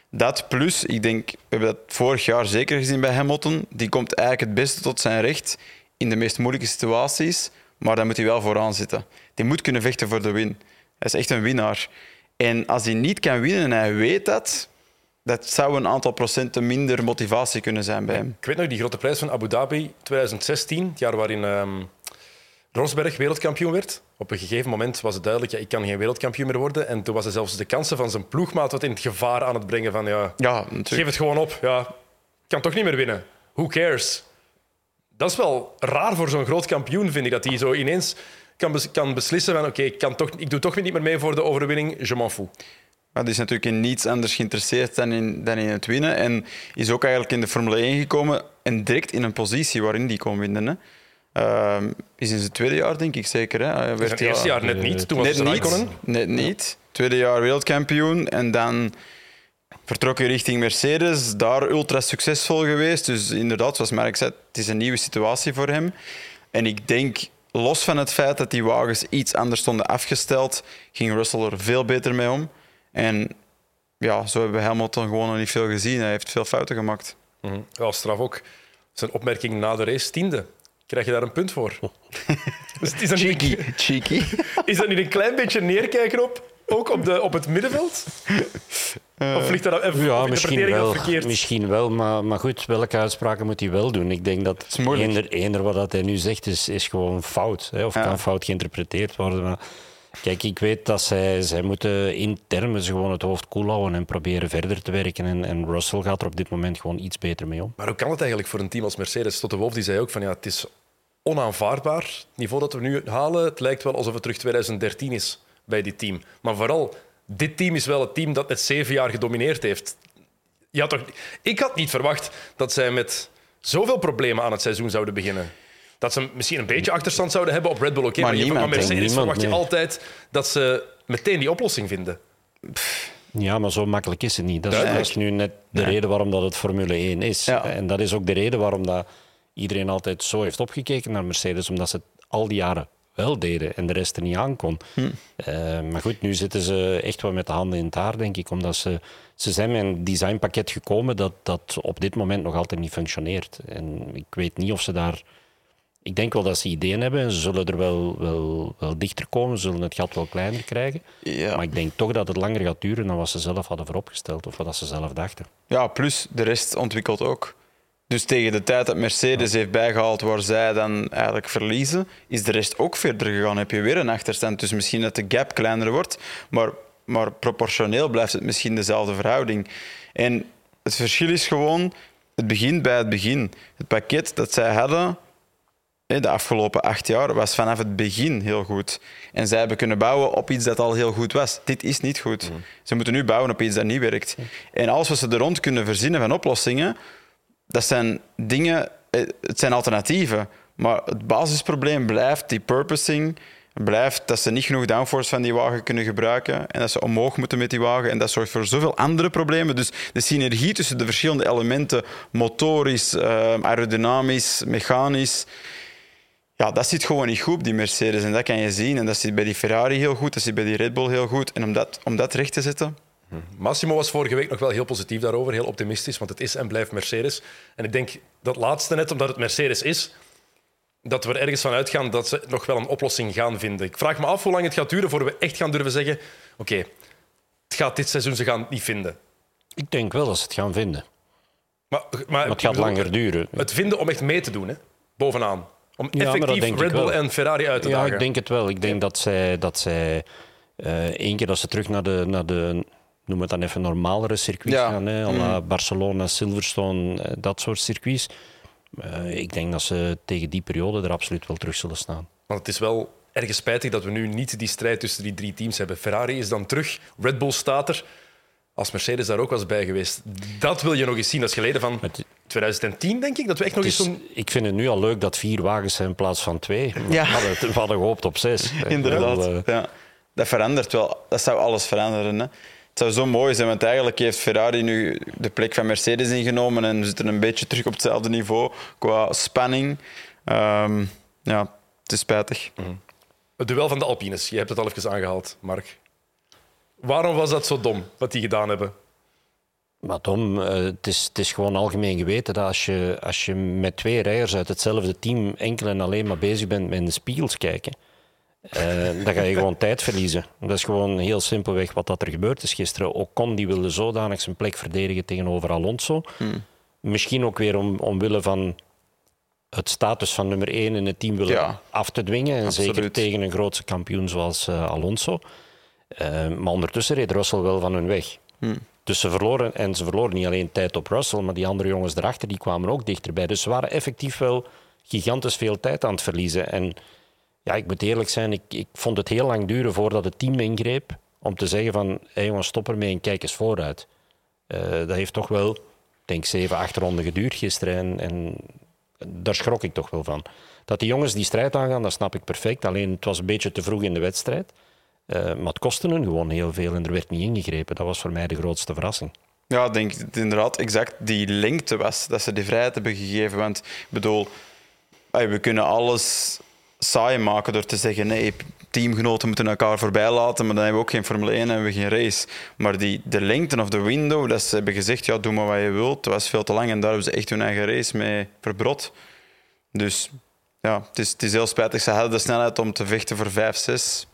Dat plus, ik denk, we hebben dat vorig jaar zeker gezien bij Hamilton. Die komt eigenlijk het beste tot zijn recht in de meest moeilijke situaties. Maar dan moet hij wel vooraan zitten. Die moet kunnen vechten voor de win. Hij is echt een winnaar. En als hij niet kan winnen en hij weet dat, dat zou een aantal procenten minder motivatie kunnen zijn bij hem. Ik weet nog die grote prijs van Abu Dhabi 2016, het jaar waarin ehm, Rosberg wereldkampioen werd. Op een gegeven moment was het duidelijk, ja, ik kan geen wereldkampioen meer worden. En toen was hij zelfs de kansen van zijn ploegmaat wat in het gevaar aan het brengen van ja, Ja, geef het gewoon op. Ja, ik kan toch niet meer winnen. Who cares? Dat is wel raar voor zo'n groot kampioen, vind ik. Dat hij zo ineens kan, bes- kan beslissen van oké, ik kan toch, ik doe toch niet meer mee voor de overwinning, je m'en fous. Maar die is natuurlijk in niets anders geïnteresseerd dan in, dan in het winnen. En is ook eigenlijk in de Formule 1 gekomen en direct in een positie waarin die kon winnen. Hè. Ehm, is in zijn tweede jaar, denk ik zeker. Hè. Werd het eerste jaar net niet, toen was Net niet, net niet. Tweede jaar wereldkampioen en dan vertrok hij richting Mercedes. Daar ultra succesvol geweest. Dus inderdaad, zoals Mark zei, het is een nieuwe situatie voor hem. En ik denk, los van het feit dat die wagens iets anders stonden afgesteld, ging Russell er veel beter mee om. En ja, zo hebben we Hamilton gewoon nog niet veel gezien. Hij heeft veel fouten gemaakt. Ja, straf ook. Zijn opmerking na de race, tiende. Krijg je daar een punt voor? Dus is, dat niet, cheeky. is dat niet een klein beetje neerkijken op, ook op, de, op het middenveld? of ligt dat of Ja, misschien wel. verkeerd? Misschien wel maar, maar goed, welke uitspraken moet hij wel doen? Ik denk dat eender, eender wat dat hij nu zegt is, is gewoon fout. Hè, of Ja. kan fout geïnterpreteerd worden. Maar kijk, ik weet dat zij, zij moeten intern gewoon het hoofd koel houden en proberen verder te werken. En, Russell gaat er op dit moment gewoon iets beter mee om. Maar hoe kan het eigenlijk voor een team als Mercedes? Tot de Wolf die zei ook van ja, het is onaanvaardbaar. Het niveau dat we nu halen, het lijkt wel alsof het terug 2013 is bij dit team. Maar vooral, dit team is wel het team dat net zeven jaar gedomineerd heeft. Toch, ik had niet verwacht dat zij met zoveel problemen aan het seizoen zouden beginnen. Dat ze misschien een beetje achterstand zouden hebben op Red Bull. Oké, Maar maar, je- niemand, van Mercedes niemand, verwacht je altijd dat ze meteen die oplossing vinden. Ja, maar zo makkelijk is het niet. Dat is, Duidelijk. dat is nu net de reden waarom dat het Formule 1 is. Ja. En dat is ook de reden waarom dat iedereen altijd zo heeft opgekeken naar Mercedes, omdat ze het al die jaren wel deden en de rest er niet aan kon. Eh, maar goed, nu zitten ze echt wel met de handen in het haar, denk ik, omdat ze, ze zijn met een designpakket gekomen dat, dat op dit moment nog altijd niet functioneert. En ik weet niet of ze daar... Ik denk wel dat ze ideeën hebben en ze zullen er wel, wel, wel dichter komen, ze zullen het gat wel kleiner krijgen. Ja. Maar ik denk toch dat het langer gaat duren dan wat ze zelf hadden vooropgesteld of wat ze zelf dachten. Ja, plus de rest ontwikkelt ook. Dus tegen de tijd dat Mercedes heeft bijgehaald waar zij dan eigenlijk verliezen, is de rest ook verder gegaan. Heb je weer een achterstand. Dus misschien dat de gap kleiner wordt, maar, maar proportioneel blijft het misschien dezelfde verhouding. En het verschil is gewoon, het begint bij het begin. Het pakket dat zij hadden de afgelopen acht jaar was vanaf het begin heel goed. En zij hebben kunnen bouwen op iets dat al heel goed was. Dit is niet goed. Ze moeten nu bouwen op iets dat niet werkt. En als we ze er rond kunnen verzinnen van oplossingen, dat zijn dingen, eh, het zijn alternatieven. Maar het basisprobleem blijft die purposing. Blijft dat ze niet genoeg downforce van die wagen kunnen gebruiken. En dat ze omhoog moeten met die wagen. En dat zorgt voor zoveel andere problemen. Dus de synergie tussen de verschillende elementen, motorisch, eh, aerodynamisch, mechanisch. Ja, dat zit gewoon niet goed op die Mercedes. En dat kan je zien. En dat zit bij die Ferrari heel goed. Dat zit bij die Red Bull heel goed. En om dat, om dat recht te zetten, Massimo was vorige week nog wel heel positief daarover, heel optimistisch, want het is en blijft Mercedes. En ik denk dat laatste net, omdat het Mercedes is, dat we er ergens van uitgaan dat ze nog wel een oplossing gaan vinden. Ik vraag me af hoe lang het gaat duren voor we echt gaan durven zeggen oké, het gaat dit seizoen, ze gaan het niet vinden. Ik denk wel dat ze het gaan vinden. Maar, maar, Maar het gaat bedoel, langer duren. Het vinden om echt mee te doen, hè? bovenaan. Om Ja, effectief ik Red Bull en Ferrari uit te Ja, dagen. ik denk het wel. Ik denk dat zij, dat zij eh, één keer dat ze terug naar de, naar de noem het dan even normalere circuits Ja. gaan, hè, la Barcelona, Silverstone, eh, dat soort circuits. Eh, ik denk dat ze tegen die periode er absoluut wel terug zullen staan. Want het is wel erg spijtig dat we nu niet die strijd tussen die drie teams hebben. Ferrari is dan terug, Red Bull staat er. Als Mercedes daar ook was bij geweest. Dat wil je nog eens zien. Dat is geleden van Het- 2010, denk ik. Dat we echt nog eens is, zo'n... ik vind het nu al leuk dat vier wagens zijn in plaats van twee. Ja. We, hadden, we hadden gehoopt op zes. Inderdaad. eh, Ja. Dat verandert wel. Dat zou alles veranderen. Hè. Het zou zo mooi zijn, want eigenlijk heeft Ferrari nu de plek van Mercedes ingenomen en we zitten een beetje terug op hetzelfde niveau qua spanning. Ehm, ja, het is spijtig. Het duel van de Alpines. Je hebt het al even aangehaald, Mark. Waarom was dat zo dom, wat die gedaan hebben? Maar Tom, eh, het, is, het is gewoon algemeen geweten dat als je, als je met twee rijders uit hetzelfde team enkel en alleen maar bezig bent met in de spiegels kijken, eh, dan ga je gewoon tijd verliezen. Dat is gewoon heel simpelweg wat dat er gebeurd is gisteren. Ocon die wilde zodanig zijn plek verdedigen tegenover Alonso. Misschien ook weer om, omwille van het status van nummer één in het team willen Ja. af te dwingen. En zeker tegen een grootse kampioen zoals eh, Alonso. Maar ondertussen reed Russell wel van hun weg. Dus ze verloren, en ze verloren niet alleen tijd op Russell, maar die andere jongens erachter die kwamen ook dichterbij. Dus ze waren effectief wel gigantisch veel tijd aan het verliezen. En ja, ik moet eerlijk zijn, ik, ik vond het heel lang duren voordat het team ingreep om te zeggen van, hey jongens, stop ermee en kijk eens vooruit. Uh, dat heeft toch wel, denk zeven, acht ronden geduurd gisteren. En, en daar schrok ik toch wel van. Dat die jongens die strijd aangaan, dat snap ik perfect. Alleen het was een beetje te vroeg in de wedstrijd. Uh, maar het kostte hun gewoon heel veel en er werd niet ingegrepen. Dat was voor mij de grootste verrassing. Ja, ik denk inderdaad exact die lengte was dat ze die vrijheid hebben gegeven. Want ik bedoel, we kunnen alles saai maken door te zeggen nee, teamgenoten moeten elkaar voorbij laten, maar dan hebben we ook geen Formule 1 en we geen race. Maar die, de lengte of de window, dat ze hebben gezegd, ja, doe maar wat je wilt, dat was veel te lang en daar hebben ze echt hun eigen race mee verbrod. Dus ja, het is, het is heel spijtig. Ze hadden de snelheid om te vechten voor 5, 6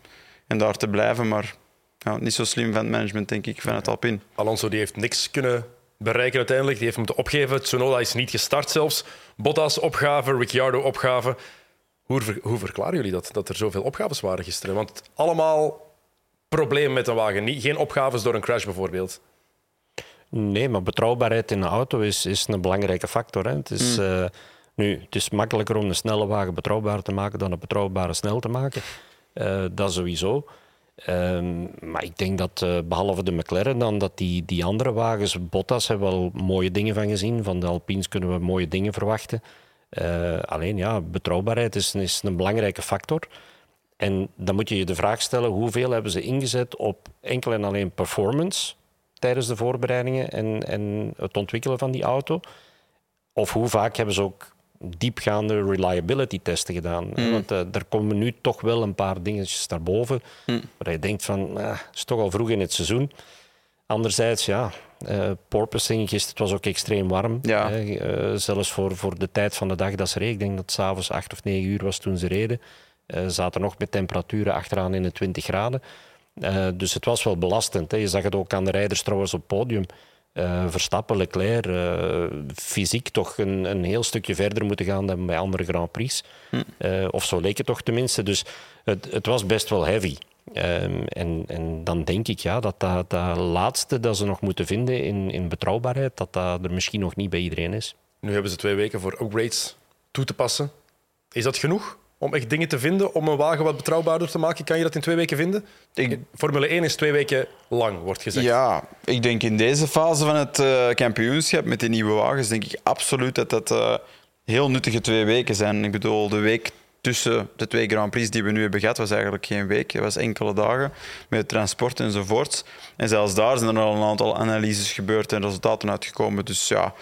en daar te blijven, maar ja, niet zo slim van het management, denk ik, van het Alpine. Alonso die heeft niks kunnen bereiken uiteindelijk. Die heeft moeten opgeven. Tsunoda is niet gestart zelfs. Bottas opgave, Ricciardo opgave. Hoe, hoe verklaren jullie dat, dat er zoveel opgaves waren gisteren? Want allemaal problemen met een wagen. Niet, geen opgaves door een crash bijvoorbeeld. Nee, maar betrouwbaarheid in de auto is, is een belangrijke factor. Hè. Het, is, mm. nu, het is makkelijker om een snelle wagen betrouwbaar te maken dan een betrouwbare snel te maken. Uh, dat sowieso. Ehm, maar ik denk dat uh, behalve de McLaren dan dat die, die andere wagens, Bottas hebben wel mooie dingen van gezien. Van de Alpines kunnen we mooie dingen verwachten. Uh, alleen ja, betrouwbaarheid is, is een belangrijke factor. En dan moet je je de vraag stellen, hoeveel hebben ze ingezet op enkel en alleen performance tijdens de voorbereidingen en, en het ontwikkelen van die auto? Of hoe vaak hebben ze ook diepgaande reliability testen gedaan. Mm. Want uh, er komen nu toch wel een paar dingetjes daarboven. Mm. Waar je denkt van, het is toch al vroeg in het seizoen. Anderzijds, ja, uh, porpoising, gisteren het was ook extreem warm. Ja. Uh, zelfs voor, voor de tijd van de dag dat ze reden. Ik denk dat het s'avonds 8 of 9 uur was toen ze reden. Uh, zaten nog met temperaturen achteraan in de 20 graden. dus het was wel belastend. Hè. Je zag het ook aan de rijders trouwens op het podium. Verstappen, Leclerc, fysiek toch een, een heel stukje verder moeten gaan dan bij andere Grand Prix. Hm. of zo leek het toch tenminste. Dus het, het was best wel heavy. Um, en, en, dan denk ik ja, dat, dat dat laatste dat ze nog moeten vinden in, in betrouwbaarheid, dat dat er misschien nog niet bij iedereen is. Nu hebben ze twee weken voor upgrades toe te passen. Is dat genoeg om echt dingen te vinden om een wagen wat betrouwbaarder te maken? Kan je dat in twee weken vinden? Ik... Formule 1 is twee weken lang, wordt gezegd. Ja, ik denk in deze fase van het uh, kampioenschap met die nieuwe wagens, denk ik absoluut dat dat uh, heel nuttige twee weken zijn. Ik bedoel, de week tussen de twee Grand Prix die we nu hebben gehad, was eigenlijk geen week. Het was enkele dagen met transport enzovoort. En zelfs daar zijn er al een aantal analyses gebeurd en resultaten uitgekomen. Dus ja,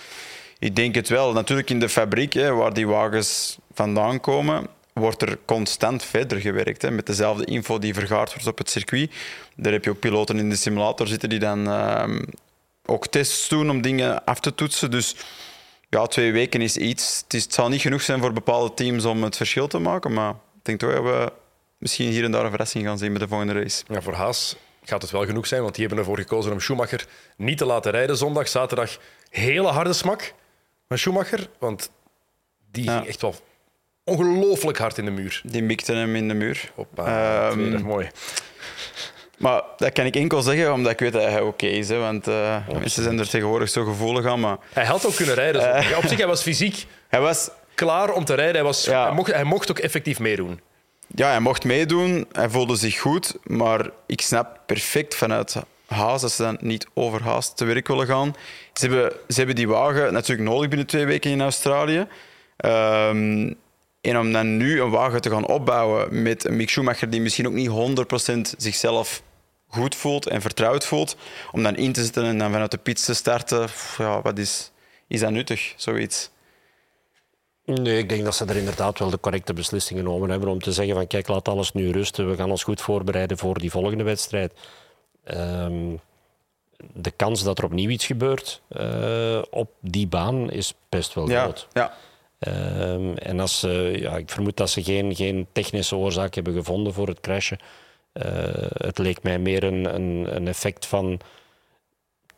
ik denk het wel. Natuurlijk in de fabriek, hè, waar die wagens vandaan komen, wordt er constant verder gewerkt. Hè, met dezelfde info die vergaard wordt op het circuit. Daar heb je ook piloten in de simulator zitten die dan uh, ook tests doen om dingen af te toetsen. Dus ja, twee weken is iets. Het, is, het zal niet genoeg zijn voor bepaalde teams om het verschil te maken, maar ik denk toch dat we misschien hier en daar een verrassing gaan zien met de volgende race. Ja, voor Haas gaat het wel genoeg zijn, want die hebben ervoor gekozen om Schumacher niet te laten rijden zondag. Zaterdag hele harde smak van Schumacher, want die ging echt wel ongelooflijk hard in de muur. Die mikte hem in de muur. Hoppa, um, mooi. Maar dat kan ik enkel zeggen omdat ik weet dat hij oké is. Hè, want uh, mensen zijn er tegenwoordig zo gevoelig aan. Maar... Hij had ook kunnen rijden. Uh, op zich, hij was fysiek hij was... klaar om te rijden. Hij, was, hij, mocht, hij mocht ook effectief meedoen. Ja, hij mocht meedoen. Hij voelde zich goed. Maar ik snap perfect vanuit Haas dat ze dan niet overhaast te werk willen gaan. Ze hebben, ze hebben die wagen natuurlijk nodig binnen twee weken in Australië. Um, en om dan nu een wagen te gaan opbouwen met een Mick Schumacher die misschien ook niet 100% zichzelf goed voelt en vertrouwd voelt, om dan in te zitten en dan vanuit de pits te starten, ja, wat is, is dat nuttig, zoiets? Nee, ik denk dat ze er inderdaad wel de correcte beslissing genomen hebben om te zeggen van kijk, laat alles nu rusten, we gaan ons goed voorbereiden voor die volgende wedstrijd. Um, de kans dat er opnieuw iets gebeurt uh, op die baan is best wel ja, groot. Ja. Um, en als, ja, ik vermoed dat ze geen, geen technische oorzaak hebben gevonden voor het crashen. Uh, het leek mij meer een, een, een, effect van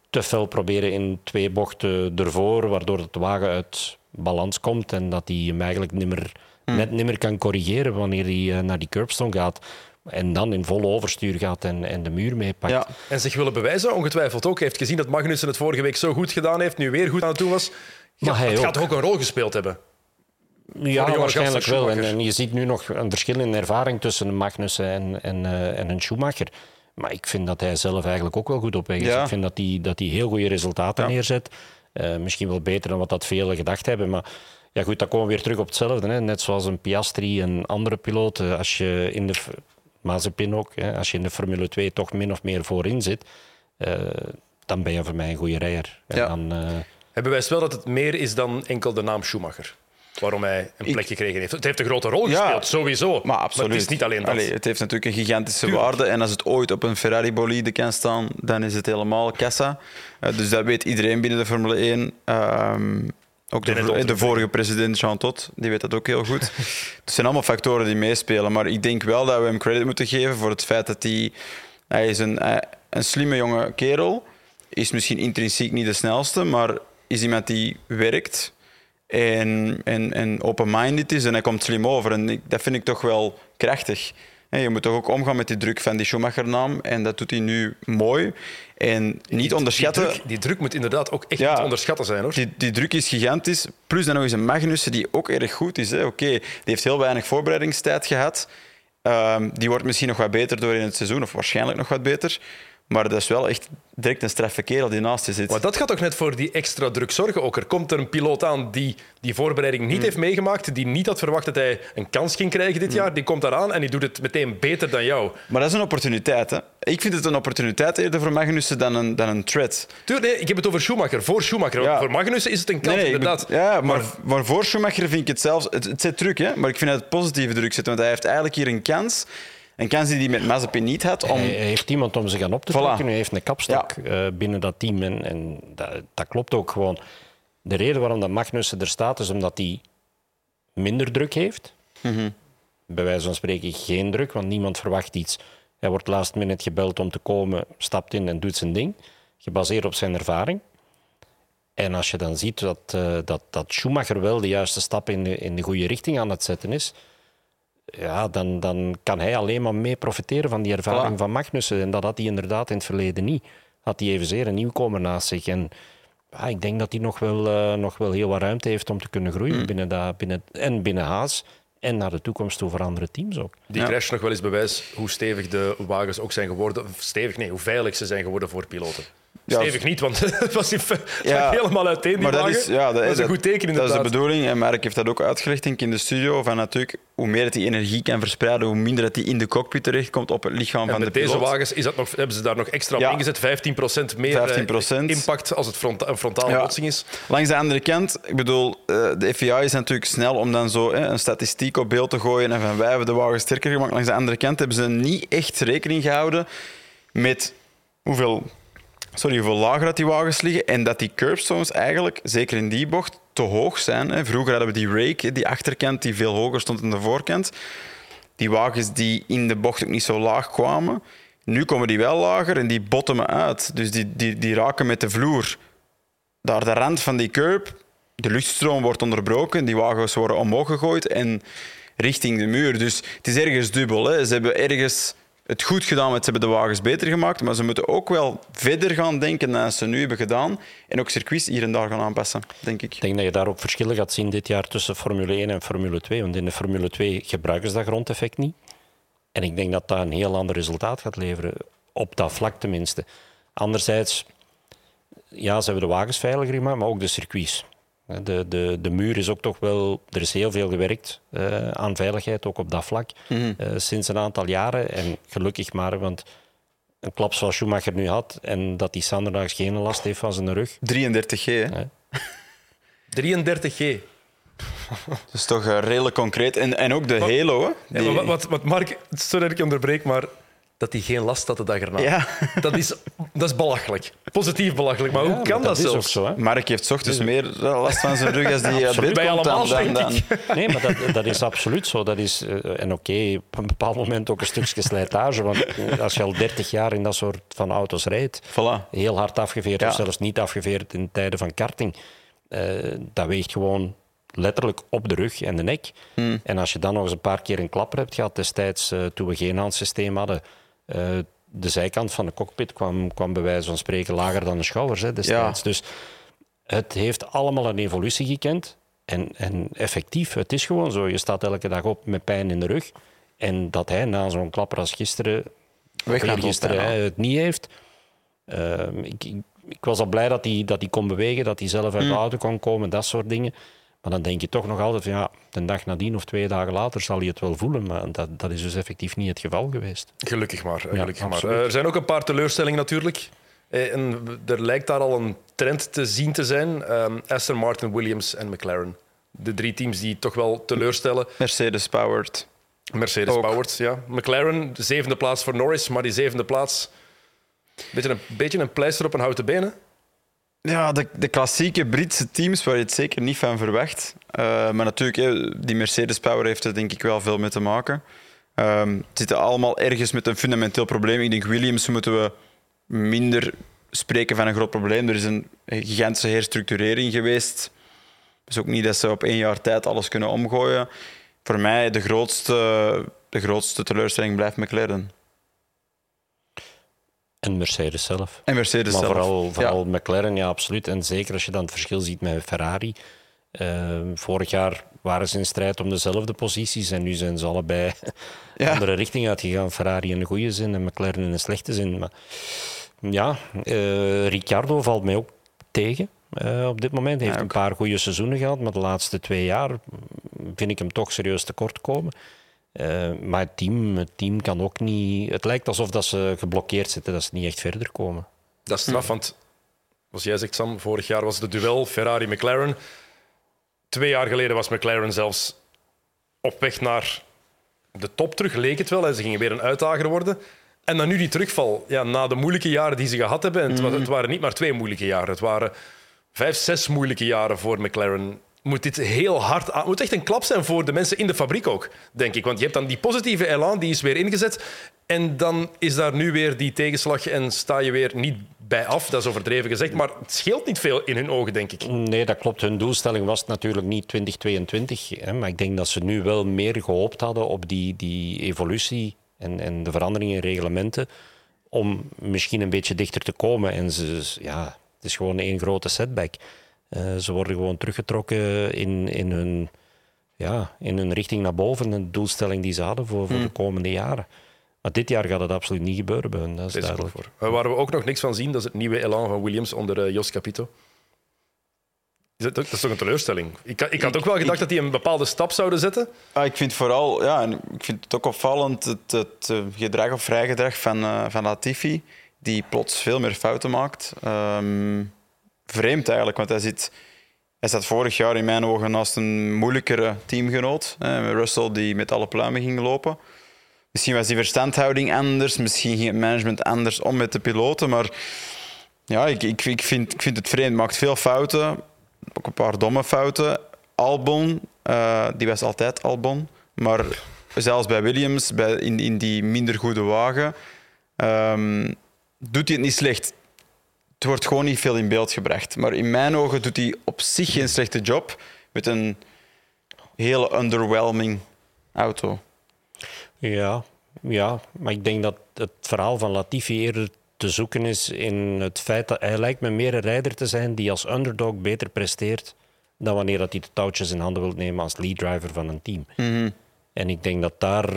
te fel proberen in twee bochten ervoor, waardoor het wagen uit balans komt en dat hij hem eigenlijk nimmer, hmm. net niet meer kan corrigeren wanneer hij uh, naar die curbstone gaat. En dan in volle overstuur gaat en, en de muur meepakt. Ja. En zich willen bewijzen, ongetwijfeld ook. Hij heeft gezien dat Magnussen het vorige week zo goed gedaan heeft, nu weer goed aan het doen was. Ja, het gaat ook een rol gespeeld hebben. Ja, waarschijnlijk wel. En, je ziet nu nog een verschil in ervaring tussen een Magnussen en, en, eh, en een Schumacher. Maar ik vind dat hij zelf eigenlijk ook wel goed op weg is. Ja. Ik vind dat hij, dat hij heel goede resultaten Ja. neerzet. Eh, misschien wel beter dan wat dat velen gedacht hebben. Maar ja, goed, dan komen we weer terug op hetzelfde. Hè. Net zoals een Piastri en andere piloten. Als je in de Mazepin ook, hè, als je in de Formule 2 toch min of meer voorin zit, eh, dan ben je voor mij een goede rijder. En Ja. dan, eh, Hij bewijst wel dat het meer is dan enkel de naam Schumacher. Waarom hij een plek gekregen heeft. Het heeft een grote rol Ja, gespeeld, sowieso. Maar absoluut. het is niet alleen dat. Allee, het heeft natuurlijk een gigantische waarde. En als het ooit op een Ferrari-bolide kan staan, dan is het helemaal kassa. Eh, dus dat weet iedereen binnen de Formule 1. Ehm, ook de, de vorige president, Jean Todt, die weet dat ook heel goed. het zijn allemaal factoren die meespelen. Maar ik denk wel dat we hem credit moeten geven voor het feit dat hij... Hij is een, eh, een slimme jonge kerel. Is misschien intrinsiek niet de snelste, maar is iemand die werkt en, en, en open-minded is en hij komt slim over. En ik, dat vind ik toch wel krachtig. Je moet toch ook omgaan met die druk van die Schumacher-naam. En dat doet hij nu mooi. En niet onderschatten... Die druk, die druk moet inderdaad ook echt Ja. niet onderschatten zijn. Hoor. Die, die druk is gigantisch. Plus dan nog eens een Magnussen die ook erg goed is. Oké, die heeft heel weinig voorbereidingstijd gehad. Ehm, die wordt misschien nog wat beter door in het seizoen, of waarschijnlijk nog wat beter. Maar dat is wel echt direct een straffe kerel die naast je zit. Maar dat gaat toch net voor die extra druk zorgen ook. Er komt er een piloot aan die die voorbereiding Hmm. niet heeft meegemaakt, die niet had verwacht dat hij een kans ging krijgen Hmm. dit jaar. Die komt daaraan en die doet het meteen beter dan jou. Maar dat is een opportuniteit. Hè. Ik vind het een opportuniteit eerder voor Magnussen dan een, dan een threat. Tuurlijk, nee, ik heb het over Schumacher. Voor Schumacher. Ja. Voor Magnussen is het een kans, inderdaad. ben- ja, maar, maar voor Schumacher vind ik het zelfs... Het, het zit druk, hè, maar ik vind dat het positieve druk zit. Want hij heeft eigenlijk hier een kans. Een kans die hij met Mazepin niet had. Om... Hij heeft iemand om zich aan op te Voilà. trekken. Hij heeft een kapstok eh, binnen dat team. En, en dat, dat klopt ook gewoon. De reden waarom dat Magnussen er staat, is omdat hij minder druk heeft. Bij wijze van spreken geen druk, want niemand verwacht iets. Hij wordt last minute gebeld om te komen, stapt in en doet zijn ding. Gebaseerd op zijn ervaring. En als je dan ziet dat, eh, dat, dat Schumacher wel de juiste stap in de, in de goede richting aan het zetten is, ja, dan, dan kan hij alleen maar mee profiteren van die ervaring Voilà. van Magnussen. En dat had hij inderdaad in het verleden niet. Had hij evenzeer een nieuwkomer naast zich. En ja, ik denk dat hij nog wel, eh, nog wel heel wat ruimte heeft om te kunnen groeien Hmm. binnen dat, binnen, en binnen Haas. En naar de toekomst toe voor andere teams ook. Die Ja. crash nog wel eens bewijs hoe stevig de wagens ook zijn geworden. Of Stevig, nee, hoe veilig ze zijn geworden voor piloten. Stevig niet, want het was Ja. helemaal uiteen, die maar dat wagen. is, ja, dat, is een dat- goed teken, Dat inderdaad. is de bedoeling. En Mark heeft dat ook uitgelegd denk ik, in de studio. Van natuurlijk, hoe meer dat die energie kan verspreiden, hoe minder dat die in de cockpit terechtkomt op het lichaam En van de met deze piloot. wagens is dat nog, hebben ze daar nog extra op Ja. ingezet. 15% meer eh, 15%. impact als het fronta een frontale Ja. botsing is. Langs de andere kant, ik bedoel, eh, de FIA is natuurlijk snel om dan zo hè, een statistiek op beeld te gooien en van wij hebben de wagen sterker gemaakt. Langs de andere kant hebben ze niet echt rekening gehouden met hoeveel, sorry, hoeveel lager dat die wagens liggen en dat die curbstones eigenlijk, zeker in die bocht, te hoog zijn. Hè. Vroeger hadden we die rake, die achterkant die veel hoger stond dan de voorkant. Die wagens die in de bocht ook niet zo laag kwamen. Nu komen die wel lager en die bottomen uit. Dus die, die, die raken met de vloer daar de rand van die curb, de luchtstroom wordt onderbroken, die wagens worden omhoog gegooid en richting de muur. Dus het is ergens dubbel. Hè. Ze hebben ergens het goed gedaan, want ze hebben de wagens beter gemaakt, maar ze moeten ook wel verder gaan denken dan ze nu hebben gedaan en ook circuits hier en daar gaan aanpassen, denk ik. Ik denk dat je daar ook verschillen gaat zien dit jaar tussen Formule 1 en Formule 2. Want in de Formule 2 gebruiken ze dat grondeffect niet. En ik denk dat dat een heel ander resultaat gaat leveren. Op dat vlak tenminste. Anderzijds, ja, ze hebben de wagens veiliger gemaakt, maar ook de circuits. De, de, de muur is ook toch wel... Er is heel veel gewerkt eh, aan veiligheid, ook op dat vlak, eh, sinds een aantal jaren. En gelukkig maar, want een klap zoals Schumacher nu had en dat hij zanderdags geen last heeft van zijn rug, 33G, hè. Ja. 33G. dat is toch eh, redelijk concreet. En, en ook de Halo, hè. Ja, Die- maar wat, wat, wat Mark, sorry dat ik je onderbreek, maar dat hij geen last had de dag erna. Ja. Dat, is, dat is belachelijk. Positief belachelijk. Maar hoe kan maar dat, is ook zelfs? zo, hè? Mark heeft 's ochtends meer last van zijn rug als die uit bed Wij komt dan, allemaal, dan, dan-. Nee, maar dat, dat is absoluut zo. Dat is, eh, en oké, op een bepaald moment ook een stukje slijtage. Want eh, als je al 30 jaar in dat soort van auto's rijdt, Voilà. heel hard afgeveerd Ja. of zelfs niet afgeveerd in tijden van karting, eh, dat weegt gewoon letterlijk op de rug en de nek. Hmm. En als je dan nog eens een paar keer een klapper hebt gehad, destijds eh, toen we geen handsysteem hadden, eh, de zijkant van de cockpit kwam, kwam bij wijze van spreken lager dan de schouders hè, destijds. Dus het heeft allemaal een evolutie gekend. En, en effectief, het is gewoon zo. Je staat elke dag op met pijn in de rug. En dat hij na zo'n klapper als gisteren, gisteren bijna. het niet heeft. Ehm, ik, ik, ik was al blij dat hij, dat hij kon bewegen, dat hij zelf uit de auto kon komen, dat soort dingen. Maar dan denk je toch nog altijd van ja, de dag nadien of twee dagen later zal hij het wel voelen. Maar dat, dat is dus effectief niet het geval geweest. Gelukkig maar. gelukkig maar. er zijn ook een paar teleurstellingen natuurlijk. Eh, En er lijkt daar al een trend te zien te zijn. Ehm, Aston Martin, Williams en McLaren. De drie teams die toch wel teleurstellen. Mercedes powered. Mercedes Ook. powered, ja. McLaren, de zevende plaats voor Norris, maar die zevende plaats... Beetje een, beetje een pleister op een houten benen. Ja, de, de klassieke Britse teams waar je het zeker niet van verwacht. Eh, maar natuurlijk, die Mercedes Power heeft er denk ik wel veel mee te maken. Ehm het zitten allemaal ergens met een fundamenteel probleem. Ik denk Williams moeten we minder spreken van een groot probleem. Er is een gigantische herstructurering geweest. Is ook niet dat ze op één jaar tijd alles kunnen omgooien. Voor mij de grootste, de grootste teleurstelling blijft McLaren. En Mercedes zelf. En Mercedes maar zelf. vooral, vooral Ja. McLaren, ja, absoluut. En zeker als je dan het verschil ziet met Ferrari. Eh, vorig jaar waren ze in strijd om dezelfde posities en nu zijn ze allebei Ja. andere richting uitgegaan. Ferrari in een goede zin en McLaren in een slechte zin. Maar ja, eh, Ricciardo valt mij ook tegen eh, op dit moment. Hij heeft Ja, een paar goede seizoenen gehad, maar de laatste twee jaar mm, vind ik hem toch serieus tekort komen. Eh, maar het team, het team kan ook niet... Het lijkt alsof dat ze geblokkeerd zitten, dat ze niet echt verder komen. Dat is straf, want zoals jij zegt, Sam, vorig jaar was het duel Ferrari-McLaren. Twee jaar geleden was McLaren zelfs op weg naar de top terug, leek het wel. En ze gingen weer een uitdager worden. En dan nu die terugval, ja, na de moeilijke jaren die ze gehad hebben. En het, wa- het waren niet maar twee moeilijke jaren, het waren vijf, zes moeilijke jaren voor McLaren. Moet dit heel hard aan, moet echt een klap zijn voor de mensen in de fabriek ook, denk ik. Want je hebt dan die positieve elan, die is weer ingezet. En dan is daar nu weer die tegenslag en sta je weer niet bij af. Dat is overdreven gezegd, maar het scheelt niet veel in hun ogen, denk ik. Nee, dat klopt. Hun doelstelling was natuurlijk niet 2022. Hè, maar ik denk dat ze nu wel meer gehoopt hadden op die, die evolutie en, en de veranderingen in reglementen. Om misschien een beetje dichter te komen. En ze, ja, het is gewoon één grote setback. Eh, ze worden gewoon teruggetrokken in, in, hun, ja, in hun richting naar boven. De doelstelling die ze hadden voor, voor de komende jaren. Maar dit jaar gaat het absoluut niet gebeuren bij hun. Dat is duidelijk. voor. Uh, waar we ook nog niks van zien, dat is het nieuwe elan van Williams onder eh, Jos Capito. Is dat, dat is toch een teleurstelling? Ik, ik had ook wel gedacht dat die een bepaalde stap zouden zetten. Ah, ik vind vooral, ja, en ik vind het ook opvallend, het, het eh, gedrag of vrijgedrag van, eh, van Latifi, die plots veel meer fouten maakt. Ehm, vreemd eigenlijk, want hij, zit, hij zat vorig jaar in mijn ogen naast een moeilijkere teamgenoot. Hè, Russell die met alle pluimen ging lopen. Misschien was die verstandhouding anders, misschien ging het management anders om met de piloten, maar ja, ik, ik, ik, vind, ik vind het vreemd. Maakt veel fouten, ook een paar domme fouten. Albon, eh, die was altijd Albon. Maar zelfs bij Williams, bij, in, in die minder goede wagen, ehm, doet hij het niet slecht. Het wordt gewoon niet veel in beeld gebracht. Maar in mijn ogen doet hij op zich geen slechte job met een hele underwhelming auto. Ja, ja, maar ik denk dat het verhaal van Latifi eerder te zoeken is in het feit dat hij lijkt me meer een rijder te zijn die als underdog beter presteert dan wanneer dat hij de touwtjes in handen wil nemen als lead driver van een team. En ik denk dat, daar,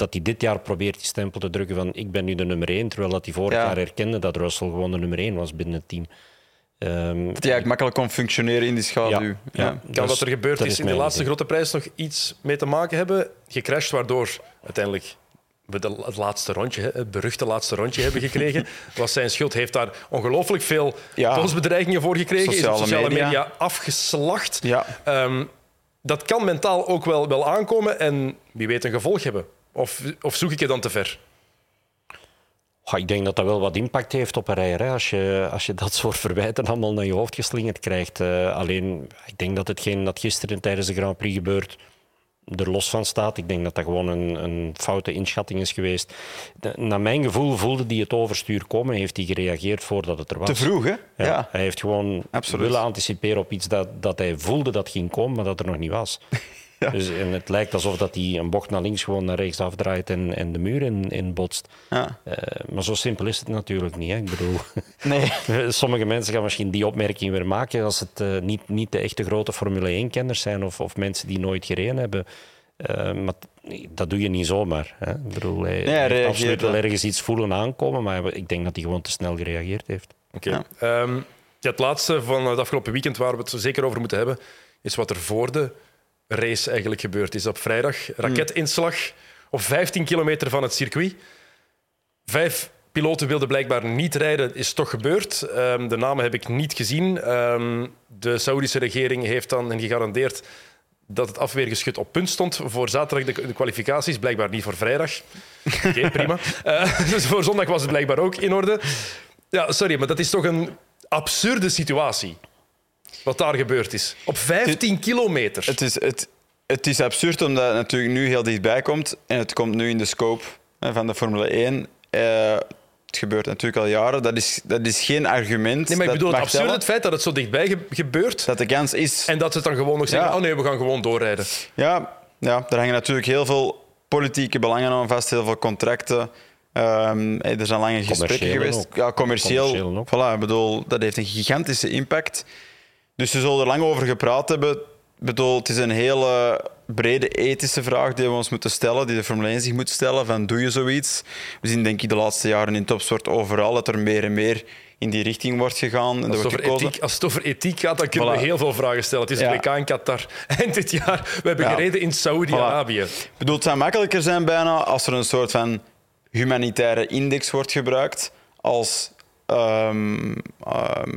dat hij dit jaar probeert die stempel te drukken van ik ben nu de nummer één, terwijl dat hij vorig Ja. jaar herkende dat Russell gewoon de nummer één was binnen het team. Ehm, Dat hij eigenlijk makkelijk kon functioneren in die schaduw. Ja, Ja. ja. Kan Dus wat er gebeurd dat is, is in de laatste idee. grote prijs nog iets mee te maken hebben? Gecrashed, waardoor uiteindelijk we de, het laatste rondje, het beruchte laatste rondje hebben gekregen. was zijn schuld. Heeft daar ongelooflijk veel Ja. doodsbedreigingen voor gekregen. is op Sociale sociale media, media. afgeslacht. Ja. Ehm, dat kan mentaal ook wel, wel aankomen en wie weet een gevolg hebben. Of, of zoek ik je dan te ver? Ja, ik denk dat dat wel wat impact heeft op een rijder. Hè. Als, je, als je dat soort verwijten allemaal naar je hoofd geslingerd krijgt. Eh, alleen, ik denk dat hetgeen dat gisteren tijdens de Grand Prix gebeurt, er los van staat. Ik denk dat dat gewoon een, een foute inschatting is geweest. De- naar mijn gevoel voelde hij het overstuur komen. Heeft hij gereageerd voordat het er was. Te vroeg, hè? Ja, Ja. Hij heeft gewoon Absoluut. willen anticiperen op iets dat, dat hij voelde dat ging komen, maar dat er nog niet was. Dus, en het lijkt alsof dat hij een bocht naar links gewoon naar rechts afdraait en, en de muur in, in botst. Ja. Eh, maar zo simpel is het natuurlijk niet. Hè? Ik bedoel, Nee. sommige mensen gaan misschien die opmerking weer maken als het eh, niet, niet de echte grote Formule 1-kenners zijn of, of mensen die nooit gereden hebben. Eh, maar dat doe je niet zomaar. Hè? Ik bedoel, hij, reageert absoluut wel ergens iets voelen aankomen, maar ik denk dat hij gewoon te snel gereageerd heeft. Oké. Ja. Ehm, ja, het laatste van het afgelopen weekend waar we het zeker over moeten hebben, is wat er voor de race eigenlijk gebeurd is. Op vrijdag, raketinslag op 15 kilometer van het circuit. Vijf piloten wilden blijkbaar niet rijden, is toch gebeurd. Ehm, de namen heb ik niet gezien. Ehm, de Saoedische regering heeft dan hen gegarandeerd dat het afweergeschut op punt stond voor zaterdag de, de kwalificaties, blijkbaar niet voor vrijdag. Oké, prima. Eh, dus voor zondag was het blijkbaar ook in orde. Ja, sorry, maar dat is toch een absurde situatie. Wat daar gebeurd is. Op 15 kilometer. Het is, het, het is absurd omdat het natuurlijk nu heel dichtbij komt. En het komt nu in de scope hè, van de Formule 1. Eh, het gebeurt natuurlijk al jaren. Dat is, dat is geen argument. nee, maar ik bedoel, het tellen het feit dat het zo dichtbij ge- gebeurt. Dat de kans is. En dat ze dan gewoon nog zeggen: Ja. oh nee, we gaan gewoon doorrijden. Ja, ja, er hangen natuurlijk heel veel politieke belangen aan vast, heel veel contracten. Ehm, er zijn lange gesprekken geweest. ook. Ja, commercieel. Commerciële ook. Voilà, ik bedoel, dat heeft een gigantische impact. Dus ze zullen er lang over gepraat hebben. Ik bedoel, het is een hele brede ethische vraag die we ons moeten stellen, die de Formule 1 zich moet stellen, van doe je zoiets? We zien denk ik de laatste jaren in topsport overal dat er meer en meer in die richting wordt gegaan. Als het, wordt over gekozen. ethiek, als het over ethiek gaat, dan kunnen Voilà. we heel veel vragen stellen. Het is Ja. WK in Qatar. En dit jaar, we hebben Ja. gereden in Saoedi-Arabië. Ik bedoel, het zou makkelijker zijn bijna als er een soort van humanitaire index wordt gebruikt als, ehm, ehm,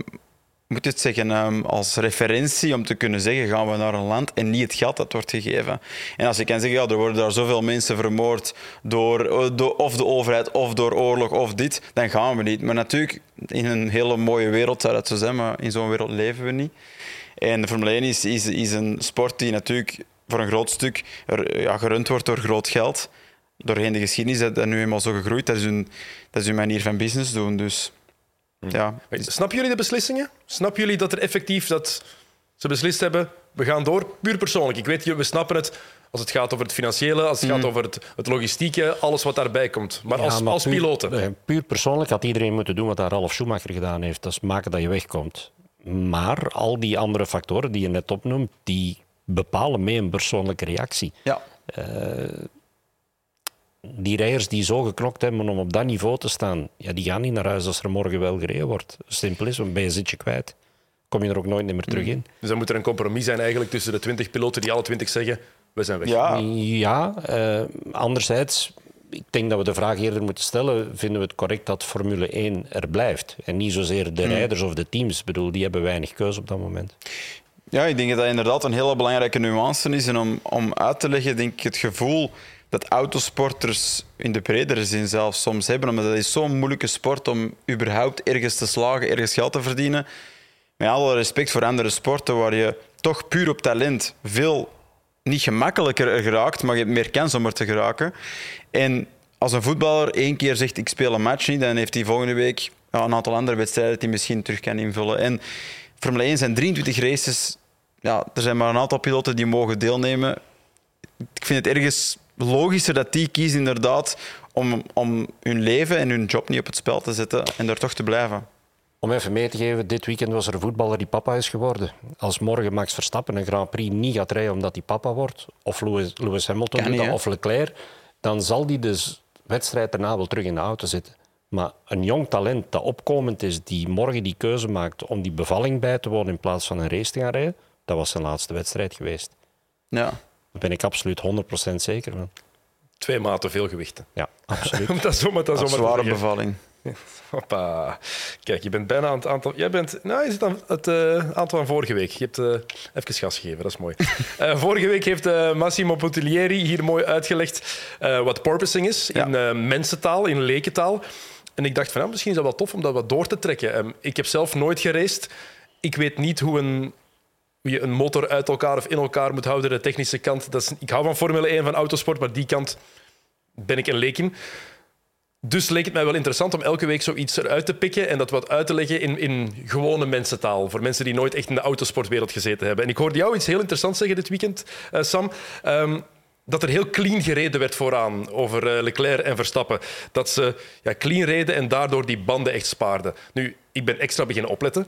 moet het zeggen, ehm, als referentie om te kunnen zeggen gaan we naar een land en niet het geld dat wordt gegeven. En als je kan zeggen, ja, er worden daar zoveel mensen vermoord door, eh, door of de overheid of door oorlog of dit, dan gaan we niet. Maar natuurlijk, in een hele mooie wereld zou dat zo zijn, maar in zo'n wereld leven we niet. En de Formule 1 is, is, is een sport die natuurlijk voor een groot stuk ja, gerund wordt door groot geld. Doorheen de geschiedenis is dat nu eenmaal zo gegroeid. Dat is hun, dat is hun manier van business doen. Dus ja, Snappen jullie de beslissingen? Snappen jullie dat er effectief dat ze beslist hebben, we gaan door? Puur persoonlijk. Ik weet, we snappen het als het gaat over het financiële, als het gaat over het, het logistieke, alles wat daarbij komt. Maar Ja, als, maar als puur- piloten. eh, Puur persoonlijk had iedereen moeten doen wat daar Ralf Schumacher gedaan heeft. Dat is maken dat je wegkomt. Maar al die andere factoren die je net opnoemt, die bepalen mee een persoonlijke reactie. ja. Die rijders die zo geknokt hebben om op dat niveau te staan, ja, die gaan niet naar huis als er morgen wel gereden wordt. Simpel is, want ben je zit je kwijt. Kom je er ook nooit meer terug in. Dus dan moet er een compromis zijn eigenlijk tussen de 20 piloten die alle 20 zeggen, we zijn weg. ja. Ja, eh, anderzijds, ik denk dat we de vraag eerder moeten stellen: vinden we het correct dat Formule 1 er blijft? En niet zozeer de rijders of de teams. Ik bedoel, die hebben weinig keuze op dat moment. Ja, ik denk dat dat inderdaad een hele belangrijke nuance is. En om, om uit te leggen, denk ik het gevoel dat autosporters in de bredere zin zelfs soms hebben. Omdat dat is zo'n moeilijke sport om überhaupt ergens te slagen, ergens geld te verdienen. Met alle respect voor andere sporten waar je toch puur op talent veel niet gemakkelijker er geraakt, maar je hebt meer kans om er te geraken. En als een voetballer één keer zegt ik speel een match niet, dan heeft hij volgende week een aantal andere wedstrijden dat hij misschien terug kan invullen. En Formule 1 zijn 23 races. Ja, er zijn maar een aantal piloten die mogen deelnemen. Ik vind het ergens logischer dat die kiezen inderdaad om, om hun leven en hun job niet op het spel te zetten en er toch te blijven. Om even mee te geven, dit weekend was er een voetballer die papa is geworden. Als morgen Max Verstappen een Grand Prix niet gaat rijden omdat hij papa wordt, of Lewis, Lewis Hamilton niet, of Leclerc, dan zal die de z- wedstrijd daarna wel terug in de auto zitten. Maar een jong talent dat opkomend is, die morgen die keuze maakt om die bevalling bij te wonen in plaats van een race te gaan rijden, dat was zijn laatste wedstrijd geweest. Ja. Daar ben ik absoluut 100% zeker van. Twee maten veel gewichten. Ja, absoluut. Om dat zo maar, dat zo Een maar te zware bevalling. Hoppa. Kijk, je bent bijna aan het aantal. Jij bent. Nou, je zit aan het eh, aantal van vorige week. Je hebt eh, even gas gegeven, dat is mooi. Eh, vorige week heeft eh, Massimo Bottiglieri hier mooi uitgelegd eh, wat porpoising is Ja. in eh, mensentaal, in lekentaal. En ik dacht van, ja, misschien is dat wel tof om dat wat door te trekken. Ehm, ik heb zelf nooit geraced. Ik weet niet hoe een hoe je een motor uit elkaar of in elkaar moet houden, de technische kant. Dat is, ik hou van Formule 1, van autosport, maar die kant ben ik een leek in. Dus leek het mij wel interessant om elke week zoiets eruit te pikken en dat wat uit te leggen in, in gewone mensentaal. Voor mensen die nooit echt in de autosportwereld gezeten hebben. En ik hoorde jou iets heel interessants zeggen dit weekend, uh, Sam. Um, dat er heel clean gereden werd vooraan over uh, Leclerc en Verstappen. Dat ze ja, clean reden en daardoor die banden echt spaarden. Nu, ik ben extra beginnen opletten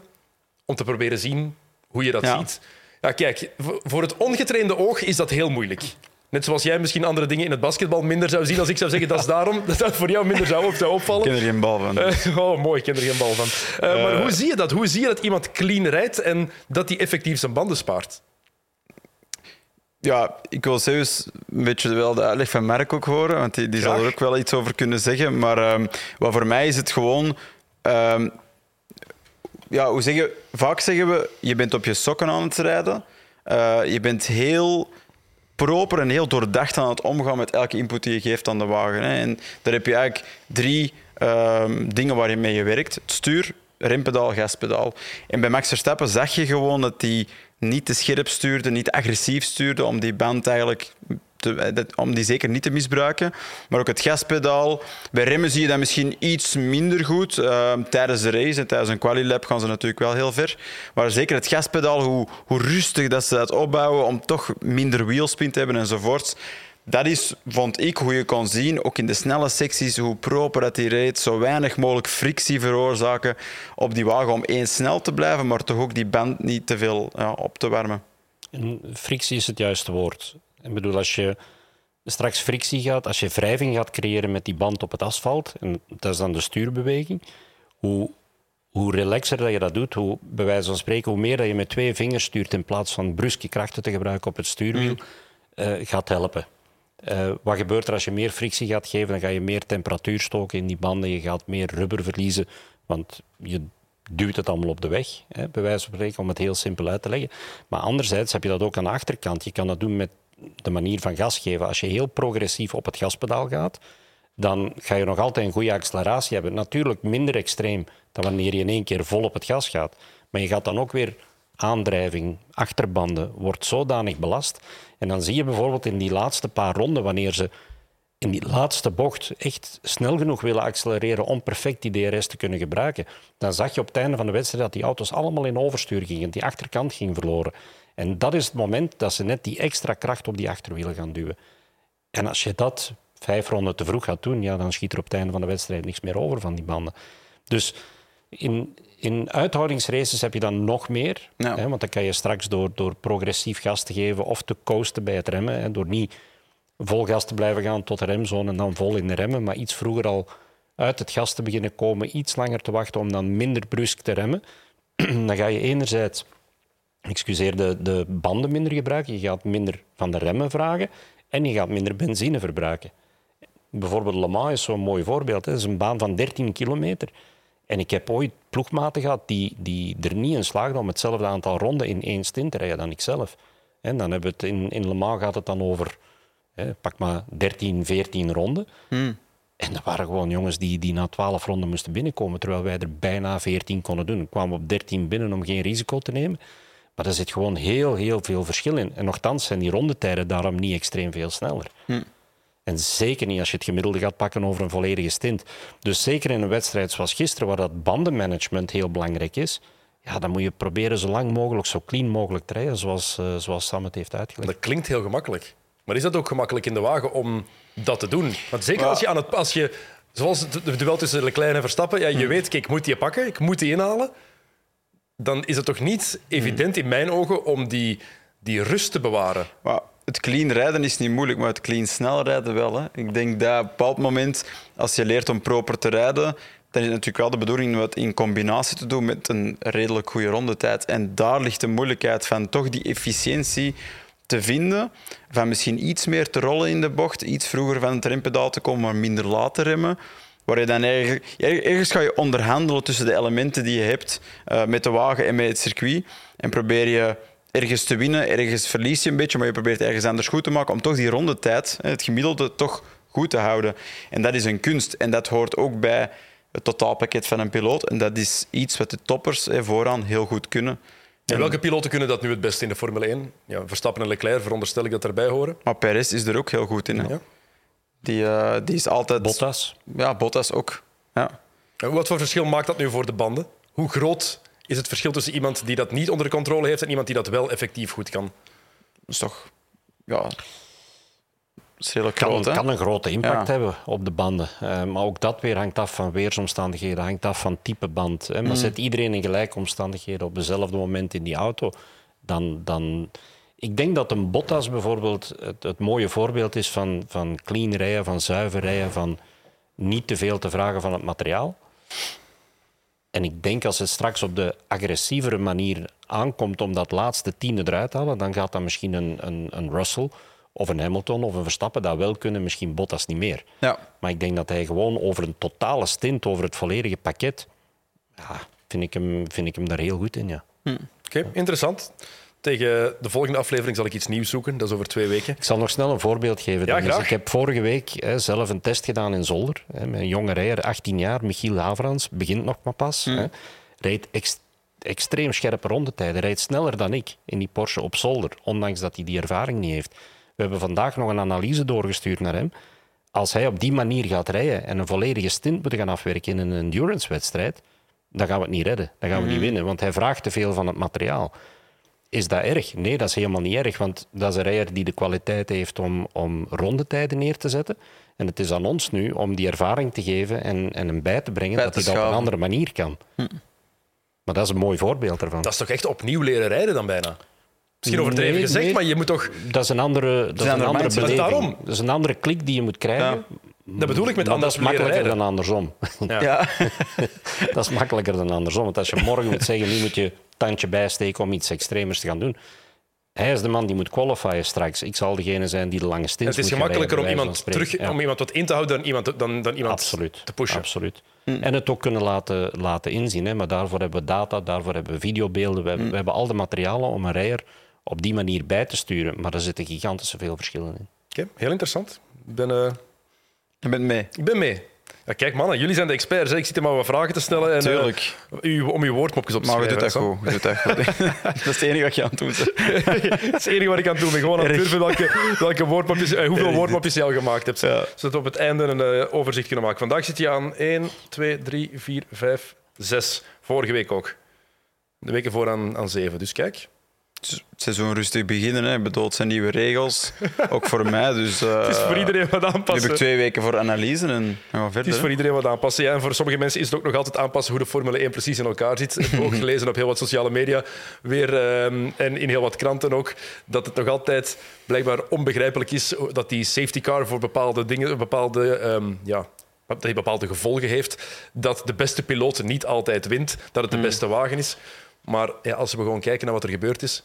om te proberen zien hoe je dat ja. ziet. Ja, kijk, voor het ongetrainde oog is dat heel moeilijk. Net zoals jij misschien andere dingen in het basketbal minder zou zien als ik zou zeggen dat is daarom dat dat voor jou minder zou, zou opvallen. Ik ken er geen bal van. Uh, oh, mooi, ik ken er geen bal van. Uh, uh, maar hoe zie je dat? Hoe zie je dat iemand clean rijdt en dat hij effectief zijn banden spaart? Ja, ik wil zelfs een beetje wel de uitleg van Mark ook horen, want die, die zal er ook wel iets over kunnen zeggen. Maar um, wat voor mij is het gewoon... Um, ja, hoe zeg je, vaak zeggen we, je bent op je sokken aan het rijden. Uh, je bent heel proper en heel doordacht aan het omgaan met elke input die je geeft aan de wagen. Hè. En daar heb je eigenlijk drie um, dingen waar je mee werkt. Het stuur, rempedaal, gaspedaal. En bij Max Verstappen zag je gewoon dat hij niet te scherp stuurde, niet agressief stuurde om die band eigenlijk te, om die zeker niet te misbruiken. Maar ook het gaspedaal. Bij remmen zie je dat misschien iets minder goed. Uh, tijdens de race en tijdens een quali-lap gaan ze natuurlijk wel heel ver. Maar zeker het gaspedaal, hoe, hoe rustig dat ze dat opbouwen om toch minder wheelspin te hebben enzovoorts dat is, vond ik, hoe je kon zien, ook in de snelle secties, hoe proper dat hij reed, zo weinig mogelijk frictie veroorzaken op die wagen om één snel te blijven, maar toch ook die band niet te veel ja, op te warmen. En frictie is het juiste woord. Ik bedoel, als je straks frictie gaat, als je wrijving gaat creëren met die band op het asfalt, en dat is dan de stuurbeweging, hoe, hoe relaxer dat je dat doet, hoe, bij wijze van spreken, hoe meer dat je met twee vingers stuurt in plaats van bruske krachten te gebruiken op het stuurwiel, uh, gaat helpen. Uh, wat gebeurt er als je meer frictie gaat geven? Dan ga je meer temperatuur stoken in die banden. Je gaat meer rubber verliezen, want je duwt het allemaal op de weg, hè, bij wijze van spreken, om het heel simpel uit te leggen. Maar anderzijds heb je dat ook aan de achterkant. Je kan dat doen met de manier van gas geven. Als je heel progressief op het gaspedaal gaat, dan ga je nog altijd een goede acceleratie hebben. Natuurlijk minder extreem dan wanneer je in één keer vol op het gas gaat. Maar je gaat dan ook weer aandrijving, achterbanden, wordt zodanig belast. En dan zie je bijvoorbeeld in die laatste paar ronden, wanneer ze in die laatste bocht echt snel genoeg willen accelereren om perfect die DRS te kunnen gebruiken, dan zag je op het einde van de wedstrijd dat die auto's allemaal in overstuur gingen, die achterkant ging verloren. En dat is het moment dat ze net die extra kracht op die achterwielen gaan duwen. En als je dat vijf ronden te vroeg gaat doen, ja, dan schiet er op het einde van de wedstrijd niks meer over van die banden. Dus in, in uithoudingsraces heb je dan nog meer. Hè, want dan kan je straks door, door progressief gas te geven of te coasten bij het remmen. Hè, door niet vol gas te blijven gaan tot de remzone en dan vol in de remmen. Maar iets vroeger al uit het gas te beginnen komen. Iets langer te wachten om dan minder brusk te remmen. dan ga je enerzijds excuseer, de, de banden minder gebruiken. Je gaat minder van de remmen vragen. En je gaat minder benzine verbruiken. Bijvoorbeeld Le Mans is zo'n mooi voorbeeld. Het is een baan van 13 kilometer. En ik heb ooit ploegmaten gehad die, die er niet in slaagden om hetzelfde aantal ronden in één stint te rijden dan ik zelf. En dan hebben we het in, in Le Mans gaat het dan over, hè, pak maar 13, 14 ronden. Hmm. En dat waren gewoon jongens die, die na 12 ronden moesten binnenkomen, terwijl wij er bijna 14 konden doen. We kwamen op 13 binnen om geen risico te nemen. Maar er zit gewoon heel, heel veel verschil in. En nogthans zijn die rondetijden daarom niet extreem veel sneller. Hmm. En zeker niet als je het gemiddelde gaat pakken over een volledige stint. Dus zeker in een wedstrijd zoals gisteren, waar dat bandenmanagement heel belangrijk is, ja, dan moet je proberen zo lang mogelijk, zo clean mogelijk te rijden, zoals, uh, zoals Sam het heeft uitgelegd. Dat klinkt heel gemakkelijk. Maar is dat ook gemakkelijk in de wagen om dat te doen? Want zeker als je aan het... Als je, zoals het duel tussen Leclerc en Verstappen, ja, je hmm. weet, kijk, ik moet die pakken, ik moet die inhalen. Dan is het toch niet evident in mijn ogen om die, die rust te bewaren het clean rijden is niet moeilijk, maar het clean snel rijden wel. Hè. Ik denk dat op een bepaald moment, als je leert om proper te rijden, dan is het natuurlijk wel de bedoeling om het in combinatie te doen met een redelijk goede rondetijd. En daar ligt de moeilijkheid van toch die efficiëntie te vinden, van misschien iets meer te rollen in de bocht, iets vroeger van het rempedaal te komen, maar minder laat te remmen. Waar je dan ergens, ergens ga je onderhandelen tussen de elementen die je hebt uh, met de wagen en met het circuit. En probeer je ergens te winnen, ergens verlies je een beetje, maar je probeert ergens anders goed te maken om toch die rondetijd, het gemiddelde, toch goed te houden. En dat is een kunst. En dat hoort ook bij het totaalpakket van een piloot. En dat is iets wat de toppers vooraan heel goed kunnen. En welke piloten kunnen dat nu het beste in de Formule 1? Ja, Verstappen en Leclerc veronderstel ik dat erbij horen. Maar Perez is er ook heel goed in. Ja. Die, eh, die is altijd... Bottas. Ja, Bottas ook. Ja. En Wat voor verschil maakt dat nu voor de banden? Hoe groot is het verschil tussen iemand die dat niet onder controle heeft en iemand die dat wel effectief goed kan? Dat is toch... Ja... Dat is redelijk kan, groot, kan een grote impact Ja. hebben op de banden. Eh, maar ook dat weer hangt af van weersomstandigheden, hangt af van type band. Hè. Maar Mm. zet iedereen in gelijke omstandigheden op dezelfde moment in die auto, dan... dan ik denk dat een Bottas bijvoorbeeld het, het mooie voorbeeld is van, van clean rijden, van zuiver rijden, van niet te veel te vragen van het materiaal. En ik denk als het straks op de agressievere manier aankomt om dat laatste tiende eruit te halen, dan gaat dat misschien een, een, een Russell of een Hamilton of een Verstappen dat wel kunnen, misschien Bottas niet meer. Ja. Maar ik denk dat hij gewoon over een totale stint, over het volledige pakket, ja, vind, ik hem, vind ik hem daar heel goed in. Ja. Oké, interessant. Tegen de volgende aflevering zal ik iets nieuws zoeken. Dat is over twee weken. Ik zal nog snel een voorbeeld geven. Ja, graag. Ik heb vorige week hè, zelf een test gedaan in Zolder. Hè, met een jonge rijder, 18 jaar, Michiel Haverans, begint nog maar pas. Hè, rijdt ex- extreem scherpe rondetijden, rijdt sneller dan ik in die Porsche op Zolder, ondanks dat hij die ervaring niet heeft. We hebben vandaag nog een analyse doorgestuurd naar hem. Als hij op die manier gaat rijden en een volledige stint moet gaan afwerken in een endurance-wedstrijd, dan gaan we het niet redden. Dan gaan we niet winnen, want hij vraagt te veel van het materiaal. Is dat erg? Nee, dat is helemaal niet erg, want dat is een rijder die de kwaliteit heeft om, om rondetijden neer te zetten. En het is aan ons nu om die ervaring te geven en, en hem bij te brengen Bij dat hij dat op een andere manier kan. Maar dat is een mooi voorbeeld ervan. Dat is toch echt opnieuw leren rijden dan bijna? Misschien overdreven Nee, gezegd, nee. maar je moet toch... Dat is een andere, dat is een andere andere mindset. beleving. Daarom. Dat is een andere klik die je moet krijgen. Dat bedoel ik met Maar dat anders is leren makkelijker rijden. dan andersom. Ja. Ja. dat is makkelijker dan andersom. Want als je morgen moet zeggen, nu moet je tandje bijsteken om iets extremers te gaan doen. Hij is de man die moet qualifyen straks. Ik zal degene zijn die de lange stints Het is moet gemakkelijker om iemand, terug. Ja. om iemand wat in te houden dan iemand, dan, dan iemand Absoluut. te pushen. Absoluut. En het ook kunnen laten, laten inzien. Hè. Maar daarvoor hebben we data, daarvoor hebben we videobeelden. We hebben, we hebben al de materialen om een rijder op die manier bij te sturen. Maar er zitten gigantische veel verschillen in. Oké, heel interessant. Ik ben, eh, Je bent mee. ik ben mee. Ja, kijk mannen, jullie zijn de experts. Hè. Ik zit hier maar wat vragen te stellen. En, eh, Tuurlijk. u, om uw woordmopjes op te Maar we schrijven. dat goed. We doen dat goed. dat is het enige wat je aan het doen bent. Dat is het enige wat ik aan het doen ben. Gewoon aan het durven welke, welke woordmopjes, eh, hoeveel woordmopjes je al gemaakt hebt. Ja. Zodat we op het einde een eh, overzicht kunnen maken. Vandaag zit je aan 1, 2, 3, 4, 5, 6. Vorige week ook. De weken voor aan, aan 7. Dus kijk. Het seizoen rustig beginnen. Hè. Ik bedoel, het zijn nieuwe regels. Ook voor mij. Dus, eh, Het is voor iedereen wat Nu aanpassen. heb ik twee weken voor analyse en gaan we Het verder. is voor iedereen wat aanpassen. Ja, en voor sommige mensen is het ook nog altijd aanpassen hoe de Formule 1 precies in elkaar zit. Ik heb ook gelezen op heel wat sociale media weer, ehm, en in heel wat kranten ook, dat het nog altijd blijkbaar onbegrijpelijk is dat die safety car voor bepaalde dingen, bepaalde, ehm, ja, dat hij bepaalde gevolgen heeft. Dat de beste piloot niet altijd wint, dat het de beste wagen is. Maar ja, als we gewoon kijken naar wat er gebeurd is,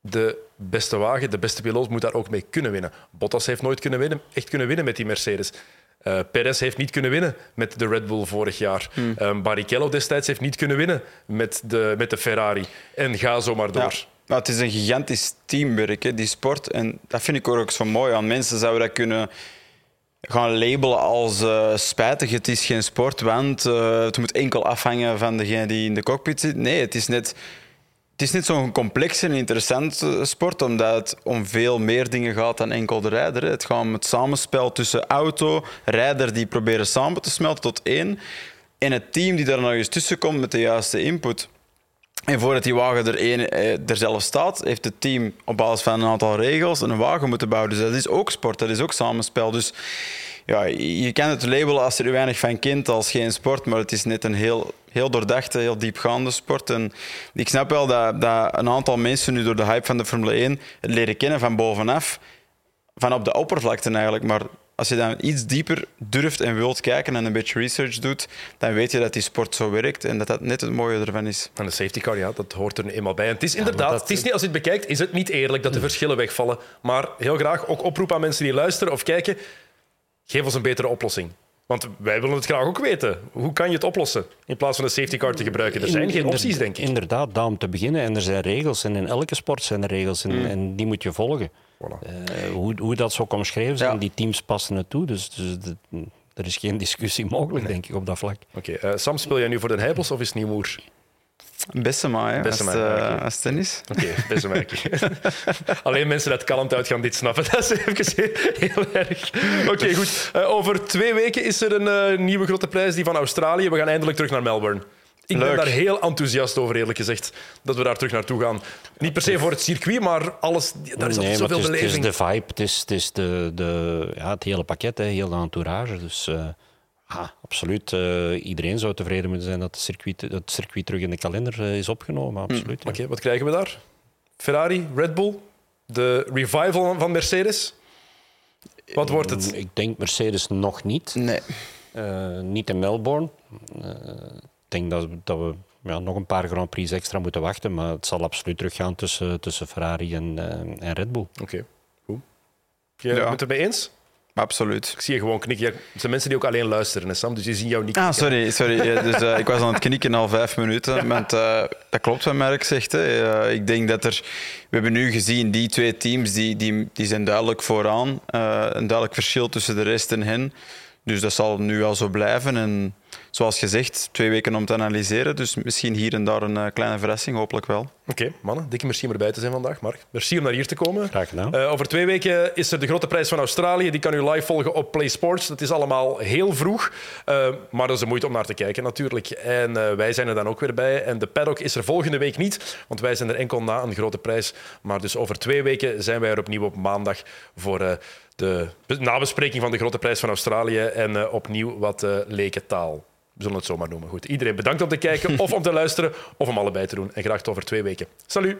de beste wagen, de beste piloot moet daar ook mee kunnen winnen. Bottas heeft nooit kunnen winnen, echt kunnen winnen met die Mercedes. Eh Perez heeft niet kunnen winnen met de Red Bull vorig jaar. Eh, Barrichello destijds heeft niet kunnen winnen met de, met de Ferrari. En ga zo maar door. Ja. Maar het is een gigantisch teamwerk, hè, die sport. En dat vind ik ook zo mooi aan. Mensen zouden dat kunnen gaan labelen als eh, spijtig, het is geen sport, want eh, het moet enkel afhangen van degene die in de cockpit zit. Nee, het is net, het is net zo'n complex en interessant eh, sport, omdat het om veel meer dingen gaat dan enkel de rijder. Het gaat om het samenspel tussen auto, rijder die proberen samen te smelten tot één, en het team die daar nog eens tussen komt met de juiste input. En voordat die wagen er, één, eh, er zelf staat, heeft het team op basis van een aantal regels een wagen moeten bouwen. Dus dat is ook sport, dat is ook samenspel. Dus ja, je kan het labelen als er weinig van kent als geen sport, maar het is net een heel, heel doordachte, heel diepgaande sport. En ik snap wel dat, dat een aantal mensen nu door de hype van de Formule 1 het leren kennen van bovenaf, van op de oppervlakte eigenlijk. Maar als je dan iets dieper durft en wilt kijken en een beetje research doet, dan weet je dat die sport zo werkt en dat dat net het mooie ervan is. En de safety car, ja, dat hoort er nu eenmaal bij. En het is inderdaad, dat- het is niet, als je het bekijkt, is het niet eerlijk dat de verschillen wegvallen. Maar heel graag ook oproep aan mensen die luisteren of kijken, geef ons een betere oplossing. Want wij willen het graag ook weten. Hoe kan je het oplossen in plaats van een safety car te gebruiken? Er zijn geen opties, denk ik. Inderdaad, daar om te beginnen. En er zijn regels. En in elke sport zijn er regels. En, en die moet je volgen. Voilà. Eh, hoe, hoe dat zo kan omschreven zijn, Ja. die teams passen het toe. Dus, dus de- er is geen discussie mogelijk, denk ik, op dat vlak. Oké, eh, Sam, speel jij nu voor de Heibels of is het Nieuwmoer? Bessema, hè, Bessema, als, eh, als tennis. Oké, beste merkje. Alleen mensen uit Kalmthout gaan dit snappen. Dat is even heel erg. Oké, goed. Eh, over twee weken is er een eh, nieuwe grote prijs, die van Australië. We gaan eindelijk terug naar Melbourne. Ik ben daar heel enthousiast over, eerlijk gezegd, dat we daar terug naartoe gaan. Niet per se voor het circuit, maar alles, daar is Nee, altijd maar zoveel het is, het is beleving. de vibe, het is, het, is de, de, ja, het hele pakket, hè, heel de entourage. Dus eh, ah, absoluut, eh, iedereen zou tevreden moeten zijn dat het circuit, dat het circuit terug in de kalender eh, is opgenomen. Absoluut. ja. Oké, wat krijgen we daar? Ferrari, Red Bull, de revival van Mercedes. Wat wordt het? Ik denk Mercedes nog niet. Nee. Eh, niet in Melbourne. Eh, ik denk dat, we- dat we ja, nog een paar Grand Prix extra moeten wachten. Maar het zal absoluut teruggaan tussen, tussen Ferrari en, en Red Bull. Oké, goed. Je Ja. bent het ermee eens? Absoluut. Ik zie je gewoon knikken. Het zijn mensen die ook alleen luisteren, hè, Sam, dus die zien jou niet Ah, sorry. sorry. Ja, Dus, eh, ik was aan het knikken al vijf minuten. Want, eh, dat klopt wat Merk zegt. Hè. Eh, ik denk dat er... We hebben nu gezien, die twee teams die, die, die zijn duidelijk vooraan. Een duidelijk verschil tussen de rest en hen. Dus dat zal nu al zo blijven. En zoals gezegd, twee weken om te analyseren. Dus misschien hier en daar een eh, kleine verrassing, hopelijk wel. Oké, mannen, dikke merci om erbij te zijn vandaag. Mark, merci om naar hier te komen. Graag gedaan. Eh, over twee weken is er de grote prijs van Australië. Die kan u live volgen op Play Sports. Dat is allemaal heel vroeg, eh, maar dat is de moeite om naar te kijken natuurlijk. En eh, wij zijn er dan ook weer bij. En de paddock is er volgende week niet, want wij zijn er enkel na een grote prijs. Maar dus over twee weken zijn wij er opnieuw op maandag voor eh, de be- nabespreking van de grote prijs van Australië. En eh, opnieuw wat uh, leken taal. We zullen het zo maar noemen. Goed, iedereen bedankt om te kijken of om te luisteren of om allebei te doen. En graag tot over twee weken. Salut!